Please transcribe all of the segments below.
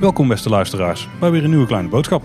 Welkom beste luisteraars bij weer een nieuwe kleine boodschap.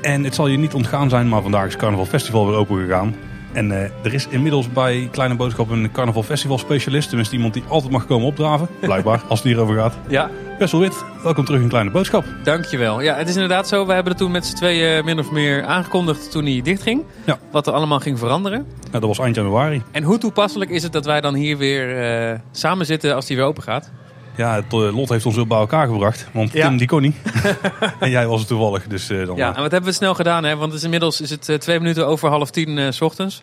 En het zal je niet ontgaan zijn, maar vandaag is Carnaval Festival weer open gegaan. En eh, er is inmiddels bij Kleine Boodschap een Carnaval Festival specialist. Tenminste iemand die altijd mag komen opdraven, blijkbaar, als het hierover gaat. Ja, Wessel Wit, welkom terug in Kleine Boodschap. dankjewel. Ja, het is inderdaad zo. We hebben het toen met z'n tweeën min of meer aangekondigd toen hij dichtging. Ja. Wat er allemaal ging veranderen. Nou, dat was eind januari. En hoe toepasselijk is het dat wij dan hier weer eh, samen zitten als die weer open gaat? Ja, het eh, lot heeft ons weer bij elkaar gebracht. Want Ja. Tim die kon niet. en jij was het toevallig. Dus eh, dan, Ja, en wat hebben we snel gedaan, hè? Want het is inmiddels is het twee minuten over half tien s ochtends.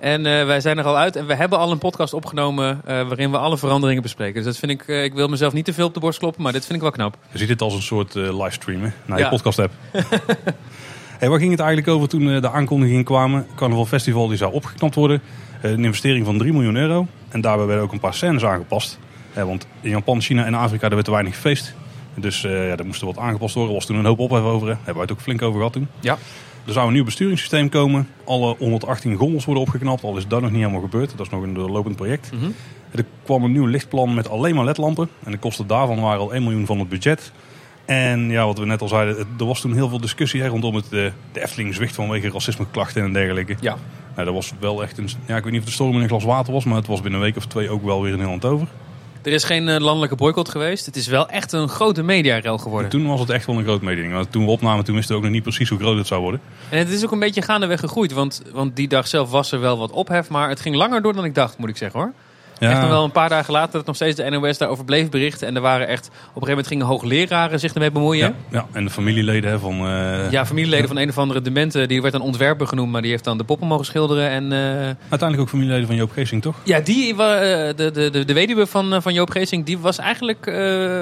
En eh, wij zijn er al uit en we hebben al een podcast opgenomen eh, waarin we alle veranderingen bespreken. Dus dat vind ik, eh, ik wil mezelf niet te veel op de borst kloppen, maar dit vind ik wel knap. je ziet dit als een soort livestream hè, naar Ja. je podcast app. hey, waar ging het eigenlijk over toen de aankondigingen kwamen? Carnaval Festival die zou opgeknapt worden. Een investering van 3 miljoen euro. En daarbij werden ook een paar scènes aangepast. Want in Japan, China en Afrika daar werd te weinig gefeest. Dus ja, daar moest er wat aangepast worden. Er was toen een hoop ophef over. Hè. Daar hebben wij het ook flink over gehad toen. Ja. Er zou een nieuw besturingssysteem komen. Alle 118 gondels worden opgeknapt. Al is dat nog niet helemaal gebeurd. Dat is nog een doorlopend project. Mhm. Er kwam een nieuw lichtplan met alleen maar ledlampen. En de kosten daarvan waren al 1 miljoen van het budget. En ja, wat we net al zeiden, er was toen heel veel discussie hè, rondom het, eh, de Efteling zwicht vanwege racismeklachten en dergelijke. Ja. Nou, dat was wel echt een, ja, ik weet niet of de storm in een glas water was, maar het was binnen een week of twee ook wel weer in Nederland over. Er is geen eh, landelijke boycott geweest. Het is wel echt een grote mediarel geworden. Toen was het echt wel een groot mededeling. Want toen we opnamen, toen wisten we ook nog niet precies hoe groot het zou worden. En het is ook een beetje gaandeweg gegroeid. Want, want die dag zelf was er wel wat ophef. Maar het ging langer door dan ik dacht, moet ik zeggen hoor. Ja, Echt nog wel een paar dagen later dat nog steeds de NOS daarover bleef berichten. En er waren echt, op een gegeven moment gingen hoogleraren zich ermee bemoeien. ja, ja, en de familieleden hè, van... eh, Ja, familieleden van een of andere demente, die werd dan ontwerper genoemd, maar die heeft dan de poppen mogen schilderen. En eh, Uiteindelijk ook familieleden van Joop Geesing, toch? ja, die, eh, de, de, de, de weduwe van, van Joop Geesing, die was eigenlijk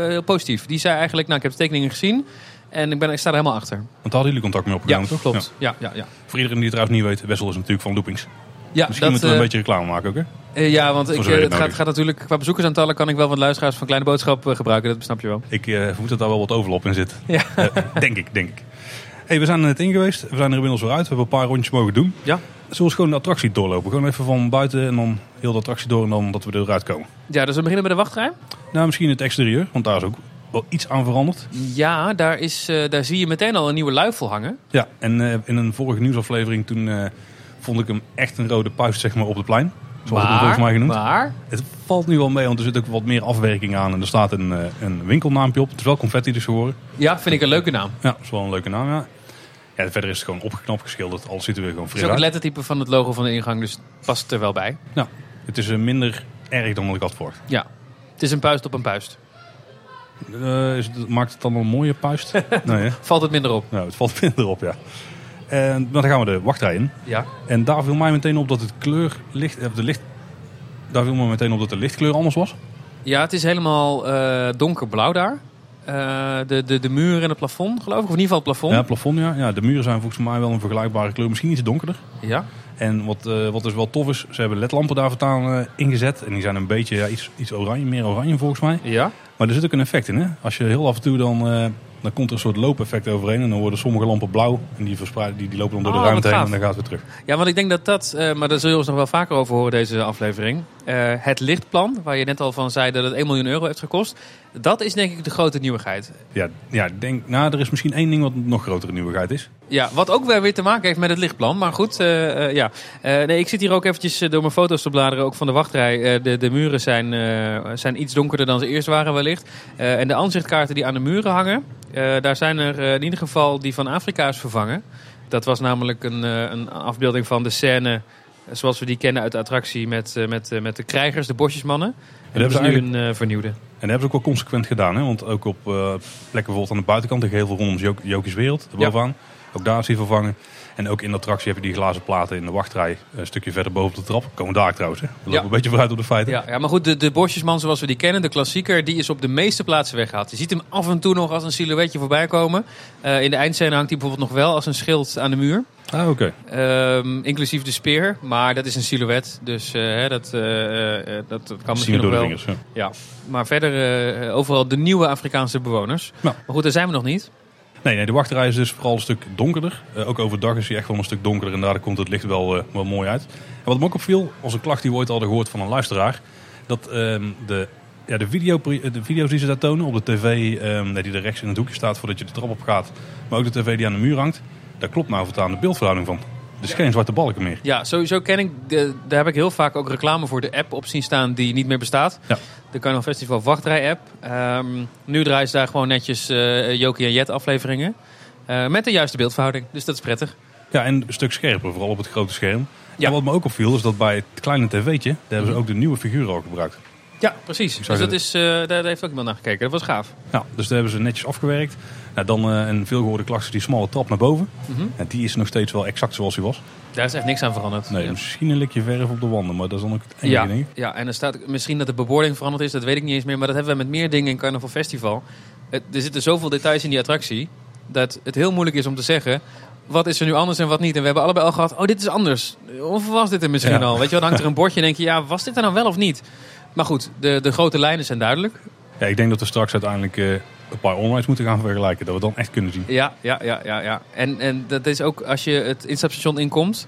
heel positief. Die zei eigenlijk, nou ik heb de tekeningen gezien en ik, ben, ik sta er helemaal achter. Want daar hadden jullie contact mee opgenomen, toch? klopt. Ja, ja, ja. Voor iedereen die het trouwens niet weet, Wessel is natuurlijk van Loopings. Ja Misschien moeten we eh, een beetje reclame maken ook, hè? eh, ja, want ik, eh, het gaat, gaat natuurlijk, qua bezoekersaantallen kan ik wel wat luisteraars van Kleine Boodschap eh, gebruiken, dat snap je wel. Ik eh, vermoed dat daar wel wat overlap in zit. Ja. Eh, denk ik, denk ik. Hey, we zijn er net in geweest. We zijn er inmiddels weer uit. We hebben een paar rondjes mogen doen. Ja. Zullen we gewoon de attractie doorlopen? Gewoon even van buiten en dan heel de attractie door en dan dat we eruit komen. Ja, dus we beginnen bij de wachtrij. Nou, misschien het exterieur, want daar is ook wel iets aan veranderd. Ja, daar, is, eh, daar zie je meteen al een nieuwe luifel hangen. Ja, en eh, in een vorige nieuwsaflevering toen eh, vond ik hem echt een rode puist zeg maar, op het plein. Zoals het hem volgens mij genoemd. maar Het valt nu wel mee, want er zit ook wat meer afwerking aan. En er staat een, eh, een winkelnaampje op. Het is wel confetti dus geworden. ja, vind ik een leuke naam. Ja, dat is wel een leuke naam, ja. Ja, verder is het gewoon opgeknapt geschilderd. Alles ziet er weer gewoon Het fris is ook het uit. lettertype van het logo van de ingang, dus past er wel bij. Ja, het is eh, minder erg dan wat ik had verwacht. Ja, het is een puist op een puist. Eh, is het, maakt het dan een mooie puist? nee, hè? Valt het minder op. Nou, het valt minder op, ja. En maar dan gaan we de wachtrij in. Ja. En daar viel mij meteen op dat het kleur licht, of de licht, daar viel mij meteen op dat de lichtkleur anders was. Ja, het is helemaal eh, donkerblauw daar. Eh, de, de, de muur en het plafond, geloof ik. Of in ieder geval het plafond. Ja, het plafond, ja. ja. De muren zijn volgens mij wel een vergelijkbare kleur, misschien iets donkerder. Ja. En wat, eh, wat dus wel tof is, ze hebben ledlampen daar vertaan eh, ingezet. En die zijn een beetje ja, iets, iets oranje, meer oranje volgens mij. Ja. Maar er zit ook een effect in, hè. Als je heel af en toe dan, eh, dan komt er een soort loopeffect overheen. En dan worden sommige lampen blauw. En die, verspreiden, die, die lopen dan door Oh, de ruimte wat heen en dan gaat het weer terug. Ja, want ik denk dat dat, eh, maar daar zullen we ons nog wel vaker over horen deze aflevering. Eh, het lichtplan, waar je net al van zei dat het 1 miljoen euro heeft gekost. Dat is denk ik de grote nieuwigheid. Ja, ja, denk, nou, er is misschien één ding wat een nog grotere nieuwigheid is. Ja, wat ook weer weer te maken heeft met het lichtplan. Maar goed, eh, eh, ja. Nee, ik zit hier ook eventjes door mijn foto's te bladeren, ook van de wachtrij. De, de muren zijn, zijn iets donkerder dan ze eerst waren wellicht. En de aanzichtkaarten die aan de muren hangen, daar zijn er in ieder geval die van Afrika is vervangen. Dat was namelijk een, een afbeelding van de scène zoals we die kennen uit de attractie met, eh, met, eh, met de krijgers, de bosjesmannen. En hebben dat ze is nu een eh, vernieuwde. En dat hebben ze ook wel consequent gedaan. Hè? Want ook op plekken bijvoorbeeld aan de buitenkant, de geheel rondom Jok Jokies Wereld, bovenaan. Ook daar is hij vervangen. En ook in de attractie heb je die glazen platen in de wachtrij. Een stukje verder boven de trap. Komen daar trouwens. Hè? We lopen Ja. een beetje vooruit op de feiten. Ja, ja, maar goed, de, de bosjesman zoals we die kennen, de klassieker, die is op de meeste plaatsen weggehaald. Je ziet hem af en toe nog als een silhouetje voorbij komen. Eh, in de eindscène hangt hij bijvoorbeeld nog wel als een schild aan de muur. Ah, oké. Ehm, inclusief de speer, maar dat is een silhouet. Dus eh, hè, dat, eh, dat, dat kan misschien nog door de wel. vingers. Ja. Ja, maar verder overal de nieuwe Afrikaanse bewoners. Nou. Maar goed, daar zijn we nog niet. Nee, nee, de wachtrij is dus vooral een stuk donkerder. Uh, ook overdag is hij echt wel een stuk donkerder en daar komt het licht wel, uh, wel mooi uit. En wat me ook opviel, was een klacht die we ooit hadden gehoord van een luisteraar. Dat uh, de, ja, de, video, de video's die ze daar tonen op de tv, ehm, die er rechts in het hoekje staat voordat je de trap op gaat. Maar ook de tv die aan de muur hangt. Daar klopt nou voortaan de beeldverhouding van. Dus geen zwarte balken meer. Ja, sowieso ken ik, de, daar heb ik heel vaak ook reclame voor de app op zien staan die niet meer bestaat. Ja. De Carnaval Festival wachtrij app. Um, nu draaien ze daar gewoon netjes uh, Jokie en Jet afleveringen. Uh, met de juiste beeldverhouding, dus dat is prettig. Ja, en een stuk scherper, vooral op het grote scherm. Ja. En wat me ook opviel is dat bij het kleine tv'tje, daar hebben ze ook de nieuwe figuren al gebruikt. Ja, precies. Dus dat is, uh, daar, daar, heeft ook iemand naar gekeken. Dat was gaaf. Ja, dus daar hebben ze netjes afgewerkt. Nou, dan uh, een veelgehoorde klacht die smalle trap naar boven. Mm -hmm. En die is nog steeds wel exact zoals hij was. Daar is echt niks aan veranderd. Nee, ja. misschien een likje verf op de wanden, maar dat is dan ook het enige ja, ding. Ja, en er staat misschien dat de bebording veranderd is, dat weet ik niet eens meer. Maar dat hebben we met meer dingen in Carnaval Festival. Het, er zitten zoveel details in die attractie, dat het heel moeilijk is om te zeggen... Wat is er nu anders en wat niet? En we hebben allebei al gehad, oh dit is anders. Of was dit er misschien Ja. al? Weet je, dan hangt er een bordje en denk je, ja, was dit er nou wel of niet? Maar goed, de, de grote lijnen zijn duidelijk. Ja, ik denk dat we straks uiteindelijk eh, een paar online's moeten gaan vergelijken. Dat we dan echt kunnen zien. Ja, ja, ja, ja. ja. En, en dat is ook als je het instapstation inkomt.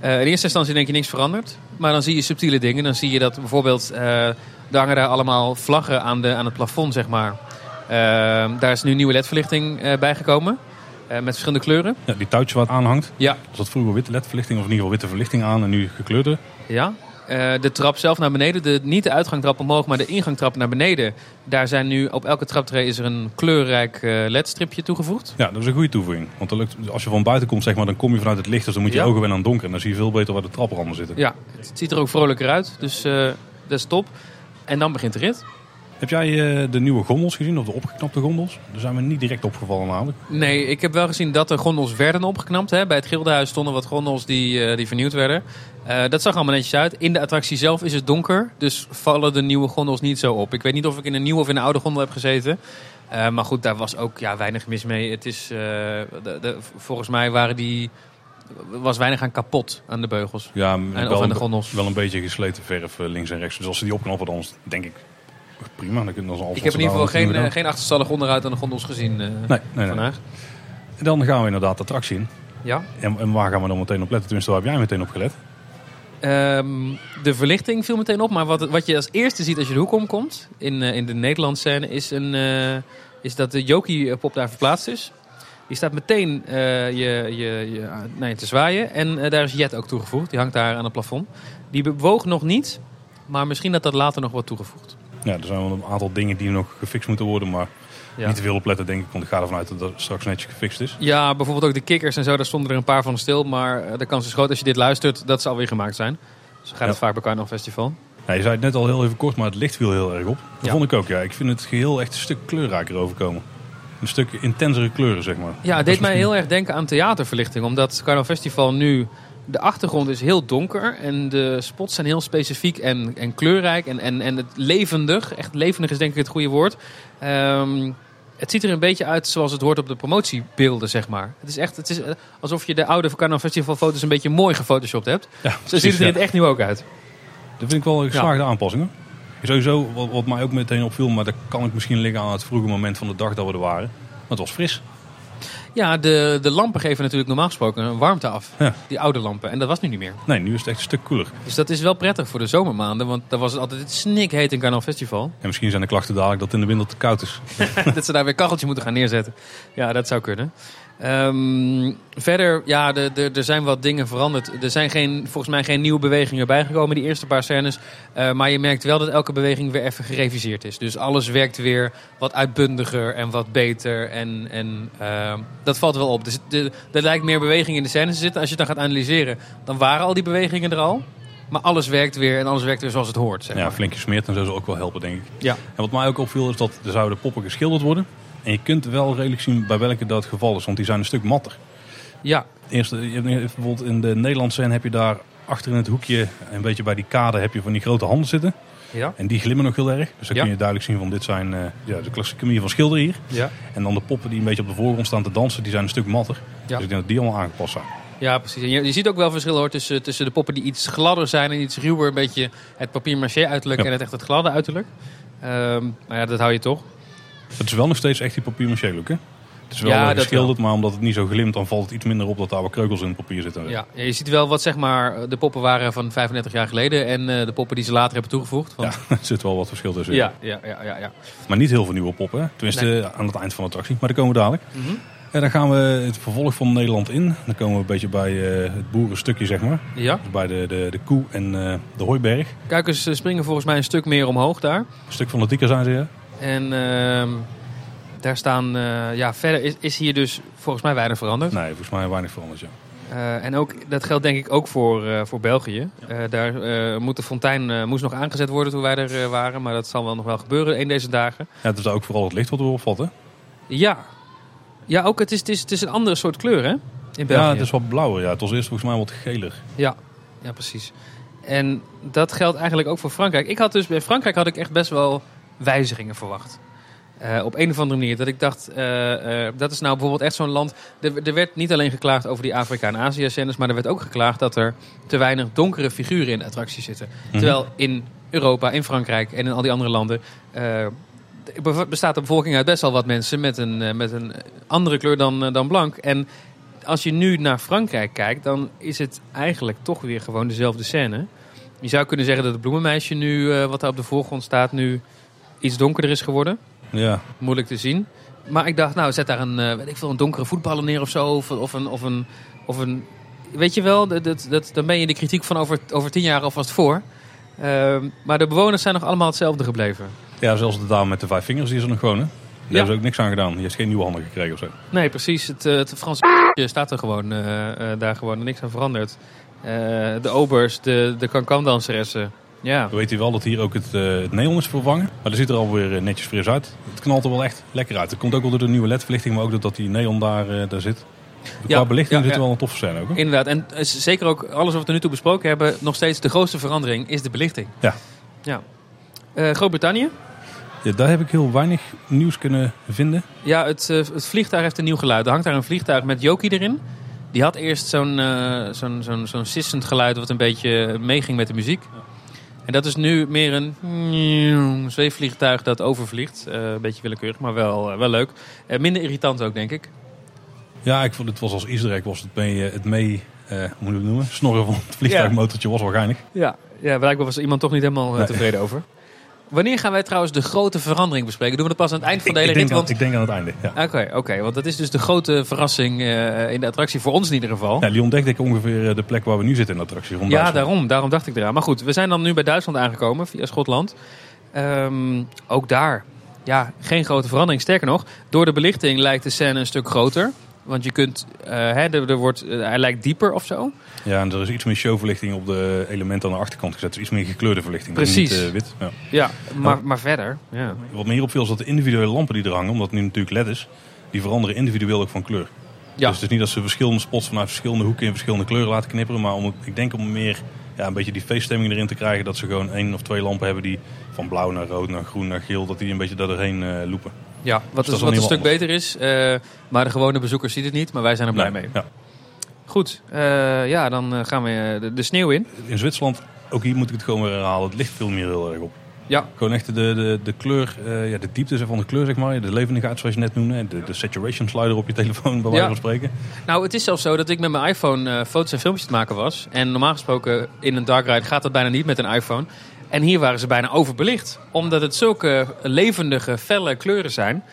eh, in eerste instantie denk je niks veranderd. Maar dan zie je subtiele dingen. Dan zie je dat bijvoorbeeld, eh er hangen daar allemaal vlaggen aan, de, aan het plafond, zeg maar. Eh, daar is nu nieuwe ledverlichting bijgekomen. met verschillende kleuren. Ja, die touwtje wat aanhangt. Ja, Er zat vroeger witte ledverlichting of in ieder geval witte verlichting aan en nu gekleurde. Ja. Eh, de trap zelf naar beneden, de, niet de uitgangtrap omhoog, maar de ingangtrap naar beneden. Daar zijn nu op elke traptree is er een kleurrijk eh, ledstripje toegevoegd. Ja, dat is een goede toevoeging. Want lukt, als je van buiten komt, zeg maar, dan kom je vanuit het licht. Dus dan moet je Ja. ogen wennen aan donker. En dan zie je veel beter waar de trapranden zitten. Ja, het ziet er ook vrolijker uit, dus eh, dat is top. En dan begint de rit. Heb jij eh, de nieuwe gondels gezien? Of de opgeknapte gondels? Daar zijn we niet direct opgevallen namelijk. Nee, ik heb wel gezien dat er gondels werden opgeknapt. Hè. Bij het Gildenhuis stonden wat gondels die, eh, die vernieuwd werden. Eh, dat zag allemaal netjes uit. In de attractie zelf is het donker, dus vallen de nieuwe gondels niet zo op. Ik weet niet of ik in een nieuwe of in een oude gondel heb gezeten. Maar goed, daar was ook ja, weinig mis mee. Het is, de, de- volgens mij waren die, was weinig aan kapot aan de beugels. Ja, En, of aan de een, gondels. wel een beetje gesleten verf links en rechts. Dus als ze die opknappen, dan denk ik prima. Dan kunnen ze Ik heb in ieder geval geen, eh, geen achterstallig onderuit aan de gondels gezien eh, Nee, nee, nee. vandaag. Dan gaan we inderdaad de attractie in. Ja. En, en waar gaan we dan meteen op letten? Tenminste, waar heb jij meteen op gelet? Ehm, de verlichting viel meteen op, maar wat, wat je als eerste ziet als je de hoek omkomt in, eh, in de Nederlandse scène is, een, is dat de Jokie-pop daar verplaatst is. Die staat meteen je, je, je, nee, te zwaaien en daar is Jet ook toegevoegd. Die hangt daar aan het plafond. Die bewoog nog niet, maar misschien dat dat later nog wordt toegevoegd. Ja, er zijn wel een aantal dingen die nog gefixt moeten worden. Maar Ja. niet te veel op letten, denk ik. Want ik ga ervan uit dat dat straks netjes gefixt is. Ja, bijvoorbeeld ook de kikkers en zo, daar stonden er een paar van stil. Maar eh, de kans is groot als je dit luistert dat ze alweer gemaakt zijn. Zo gaat het Ja. vaak bij Carnaval Festival. Ja, je zei het net al heel even kort, maar het licht viel heel erg op. Dat vond ik ook, ja. Ik vind het geheel echt een stuk kleurrijker overkomen. Een stuk intensere kleuren, zeg maar. Ja, het deed mij heel erg denken aan theaterverlichting. Omdat Carnaval Festival nu... De achtergrond is heel donker en de spots zijn heel specifiek en, en kleurrijk en, en, en het levendig. Echt levendig is denk ik het goede woord. Ehm, het ziet er een beetje uit zoals het hoort op de promotiebeelden, zeg maar. Het is echt het is, alsof je de oude Carnaval Festival foto's een beetje mooi gefotoshopt hebt. Ja, Zo precies, ziet het er in ja. het echt nu ook uit. Dat vind ik wel een geslaagde aanpassing. Sowieso, wat, wat mij ook meteen opviel, maar dat kan ik misschien liggen aan het vroege moment van de dag dat we er waren. Maar het was fris. Ja, de, de lampen geven natuurlijk normaal gesproken een warmte af. Ja. Die oude lampen. En dat was nu niet meer. Nee, nu is het echt een stuk koeler. Dus dat is wel prettig voor de zomermaanden. Want dan was het altijd snikheet in Carnaval Festival. En misschien zijn de klachten dadelijk dat het in de winter te koud is. dat ze daar weer kacheltje moeten gaan neerzetten. Ja, dat zou kunnen. Ehm, verder, ja, er zijn wat dingen veranderd. Er zijn geen, volgens mij geen nieuwe bewegingen bijgekomen, die eerste paar scènes. Eh, maar je merkt wel dat elke beweging weer even gereviseerd is. Dus alles werkt weer wat uitbundiger en wat beter. En, en ehm, dat valt wel op. Dus de- er lijkt meer beweging in de scènes te zitten. Als je het dan gaat analyseren, dan waren al die bewegingen er al. Maar alles werkt weer en alles werkt weer zoals het hoort. Zeg Ja, maar. flink gesmeerd en zo zal ook wel helpen, denk ik. Ja. En wat mij ook opviel is dat er zouden poppen geschilderd worden. En je kunt wel redelijk zien bij welke dat het geval is, want die zijn een stuk matter. ja, Eerst, je hebt bijvoorbeeld in de Nederlandse scène heb je daar achter in het hoekje, een beetje bij die kade, heb je van die grote handen zitten. ja, En die glimmen nog heel erg. Dus dan Ja. kun je duidelijk zien van dit zijn eh, ja, de klassieke manier van schilderen hier. ja. En dan de poppen die een beetje op de voorgrond staan te dansen, die zijn een stuk matter. Ja. Dus ik denk dat die allemaal aangepast zijn. Ja, precies. En je, je ziet ook wel verschillen hoor, tussen, tussen de poppen die iets gladder zijn en iets ruwer. Een beetje het papier-maché uiterlijk en het echt het gladde uiterlijk. Ehm, maar ja, dat hou je toch. Het is wel nog steeds echt die papier-maché look, hè? Het is wel Ja, dat geschilderd, maar omdat het niet zo glimt, dan valt het iets minder op dat daar wat kreukels in het papier zitten. Ja, ja, je ziet wel wat zeg maar de poppen waren van 35 jaar geleden en eh, de poppen die ze later hebben toegevoegd. Ja, Want, er zit wel wat verschil tussen. ja, ja, ja, ja, ja. Maar niet heel veel nieuwe poppen. hè. Tenminste, Nee. aan het eind van de attractie. Maar daar komen we dadelijk. Mhm. En dan gaan we het vervolg van Nederland in. Dan komen we een beetje bij eh, het boerenstukje, zeg maar. ja. Dus bij de, de, de koe en eh, de hooiberg. Kuikens eh, springen volgens mij een stuk meer omhoog daar. Een stuk van de dikke zijn ze, ja. En ehm, daar staan, eh, ja, verder is, is hier dus volgens mij weinig veranderd. Nee, volgens mij weinig veranderd, ja. Eh, en ook, dat geldt denk ik ook voor, eh, voor België. Daar moet de fontein moest nog aangezet worden toen wij er waren. Maar dat zal wel nog wel gebeuren een deze dagen. Ja, het is ook vooral het licht wat we opvat, hè? Ja, ja ook het is, het, is, het is een andere soort kleur hè, in België. Ja, het is wat blauwer. Ja. Het was eerst volgens mij wat geler. Ja, ja, precies. En dat geldt eigenlijk ook voor Frankrijk. Ik had dus bij Frankrijk had ik echt best wel wijzigingen verwacht. Eh, op een of andere manier. Dat ik dacht, eh, eh, dat is nou bijvoorbeeld echt zo'n land. Er, er werd niet alleen geklaagd over die Afrika- en Azië-scènes, maar er werd ook geklaagd dat er te weinig donkere figuren in de attractie zitten. Terwijl in Europa, in Frankrijk en in al die andere landen. eh, be- bestaat de bevolking uit best wel wat mensen met een, met een andere kleur dan, dan blank. En als je nu naar Frankrijk kijkt, dan is het eigenlijk toch weer gewoon dezelfde scène. Je zou kunnen zeggen dat het bloemenmeisje nu, eh, wat daar op de voorgrond staat, nu iets donkerder is geworden. Ja, Moeilijk te zien. Maar ik dacht, nou, zet daar een, eh, weet ik veel, een donkere voetballer neer of zo. Of, of, een, of, een, of een. Weet je wel, dat, dat, dat, dan ben je de kritiek van over, over tien jaar alvast voor. Ehm, maar de bewoners zijn nog allemaal hetzelfde gebleven. ja zelfs de dame met de vijf vingers, die is er nog gewoon, hè? Daar Ja. hebben ze ook niks aan gedaan. Die heeft geen nieuwe handen gekregen of zo. Nee, precies. Het, eh, het Franse staat er gewoon, eh, daar gewoon niks aan veranderd. De obers, de, de cancan-danseressen. Ja. We weten wel dat hier ook het, eh, het neon is vervangen. Maar dat ziet er alweer eh, netjes fris uit. Het knalt er wel echt lekker uit. Het komt ook wel door de nieuwe ledverlichting, maar ook doordat die neon daar, eh, daar zit. Qua Ja, belichting ja, zit er wel een toffe scène ook. Hè? Inderdaad. En zeker ook alles wat we nu toe besproken hebben, nog steeds de grootste verandering is de belichting. Ja. ja. Eh, Groot-Brittannië. Ja, daar heb ik heel weinig nieuws kunnen vinden. Ja, het, het vliegtuig heeft een nieuw geluid. Er hangt daar een vliegtuig met Jokie erin. Die had eerst zo'n zo'n zo'n zo'n sissend geluid wat een beetje meeging met de muziek. En dat is nu meer een zweefvliegtuig dat overvliegt. Eh, een beetje willekeurig, maar wel, eh, wel leuk. Eh, minder irritant ook, denk ik. Ja, ik vond het was als easter egg was het mee, het mee hoe moet het noemen? Snorren van het vliegtuigmotortje was geinig. Ja, ja blijkbaar was er iemand toch niet helemaal Nee. tevreden over. Wanneer gaan wij trouwens de grote verandering bespreken? Doen we dat pas aan het eind van de hele ik, denk rit? aan, Want... ik denk aan het einde. Ja. Oké, oké, want dat is dus de grote verrassing eh, in de attractie, voor ons in ieder geval. Ja, die ontdekte ik ongeveer eh, de plek waar we nu zitten in de attractie. Rond Ja, daarom, daarom dacht ik eraan. Maar goed, we zijn dan nu bij Duitsland aangekomen via Schotland. Ehm, ook daar, ja, geen grote verandering. Sterker nog, door de belichting lijkt de scène een stuk groter. Want je kunt, eh, hè, er, er wordt, hij lijkt dieper of zo. Ja, en er is iets meer showverlichting op de elementen aan de achterkant gezet. Dus iets meer gekleurde verlichting. Dus Precies. Niet, eh, wit. Ja. Ja, maar, Oh. maar verder, ja. Wat me hier opviel is dat de individuele lampen die er hangen, omdat het nu natuurlijk LED is, die veranderen individueel ook van kleur. Ja, Dus het is niet dat ze verschillende spots vanuit verschillende hoeken in verschillende kleuren laten knipperen. Maar om, ik denk om meer ja, een beetje die feeststemming erin te krijgen. Dat ze gewoon één of twee lampen hebben die van blauw naar rood, naar groen, naar geel. Dat die een beetje daar doorheen eh lopen. ja wat, dat is, wat een stuk anders. beter is. eh, maar de gewone bezoeker ziet het niet, maar wij zijn er blij Nee, mee. Ja. Goed, eh, ja, dan eh, gaan we eh, de, de sneeuw in. In Zwitserland, ook hier moet ik het gewoon weer herhalen. Het licht viel me hier heel erg op. Ja, Gewoon echt de, de, de kleur, ja, de diepte van de kleur zeg maar. De levendigheid zoals je net noemde. De, de saturation slider op je telefoon bij wijze van spreken. Nou, het is zelfs zo dat ik met mijn iPhone foto's en filmpjes te maken was. En normaal gesproken in een dark ride gaat dat bijna niet met een iPhone. En hier waren ze bijna overbelicht. Omdat het zulke levendige, felle kleuren zijn.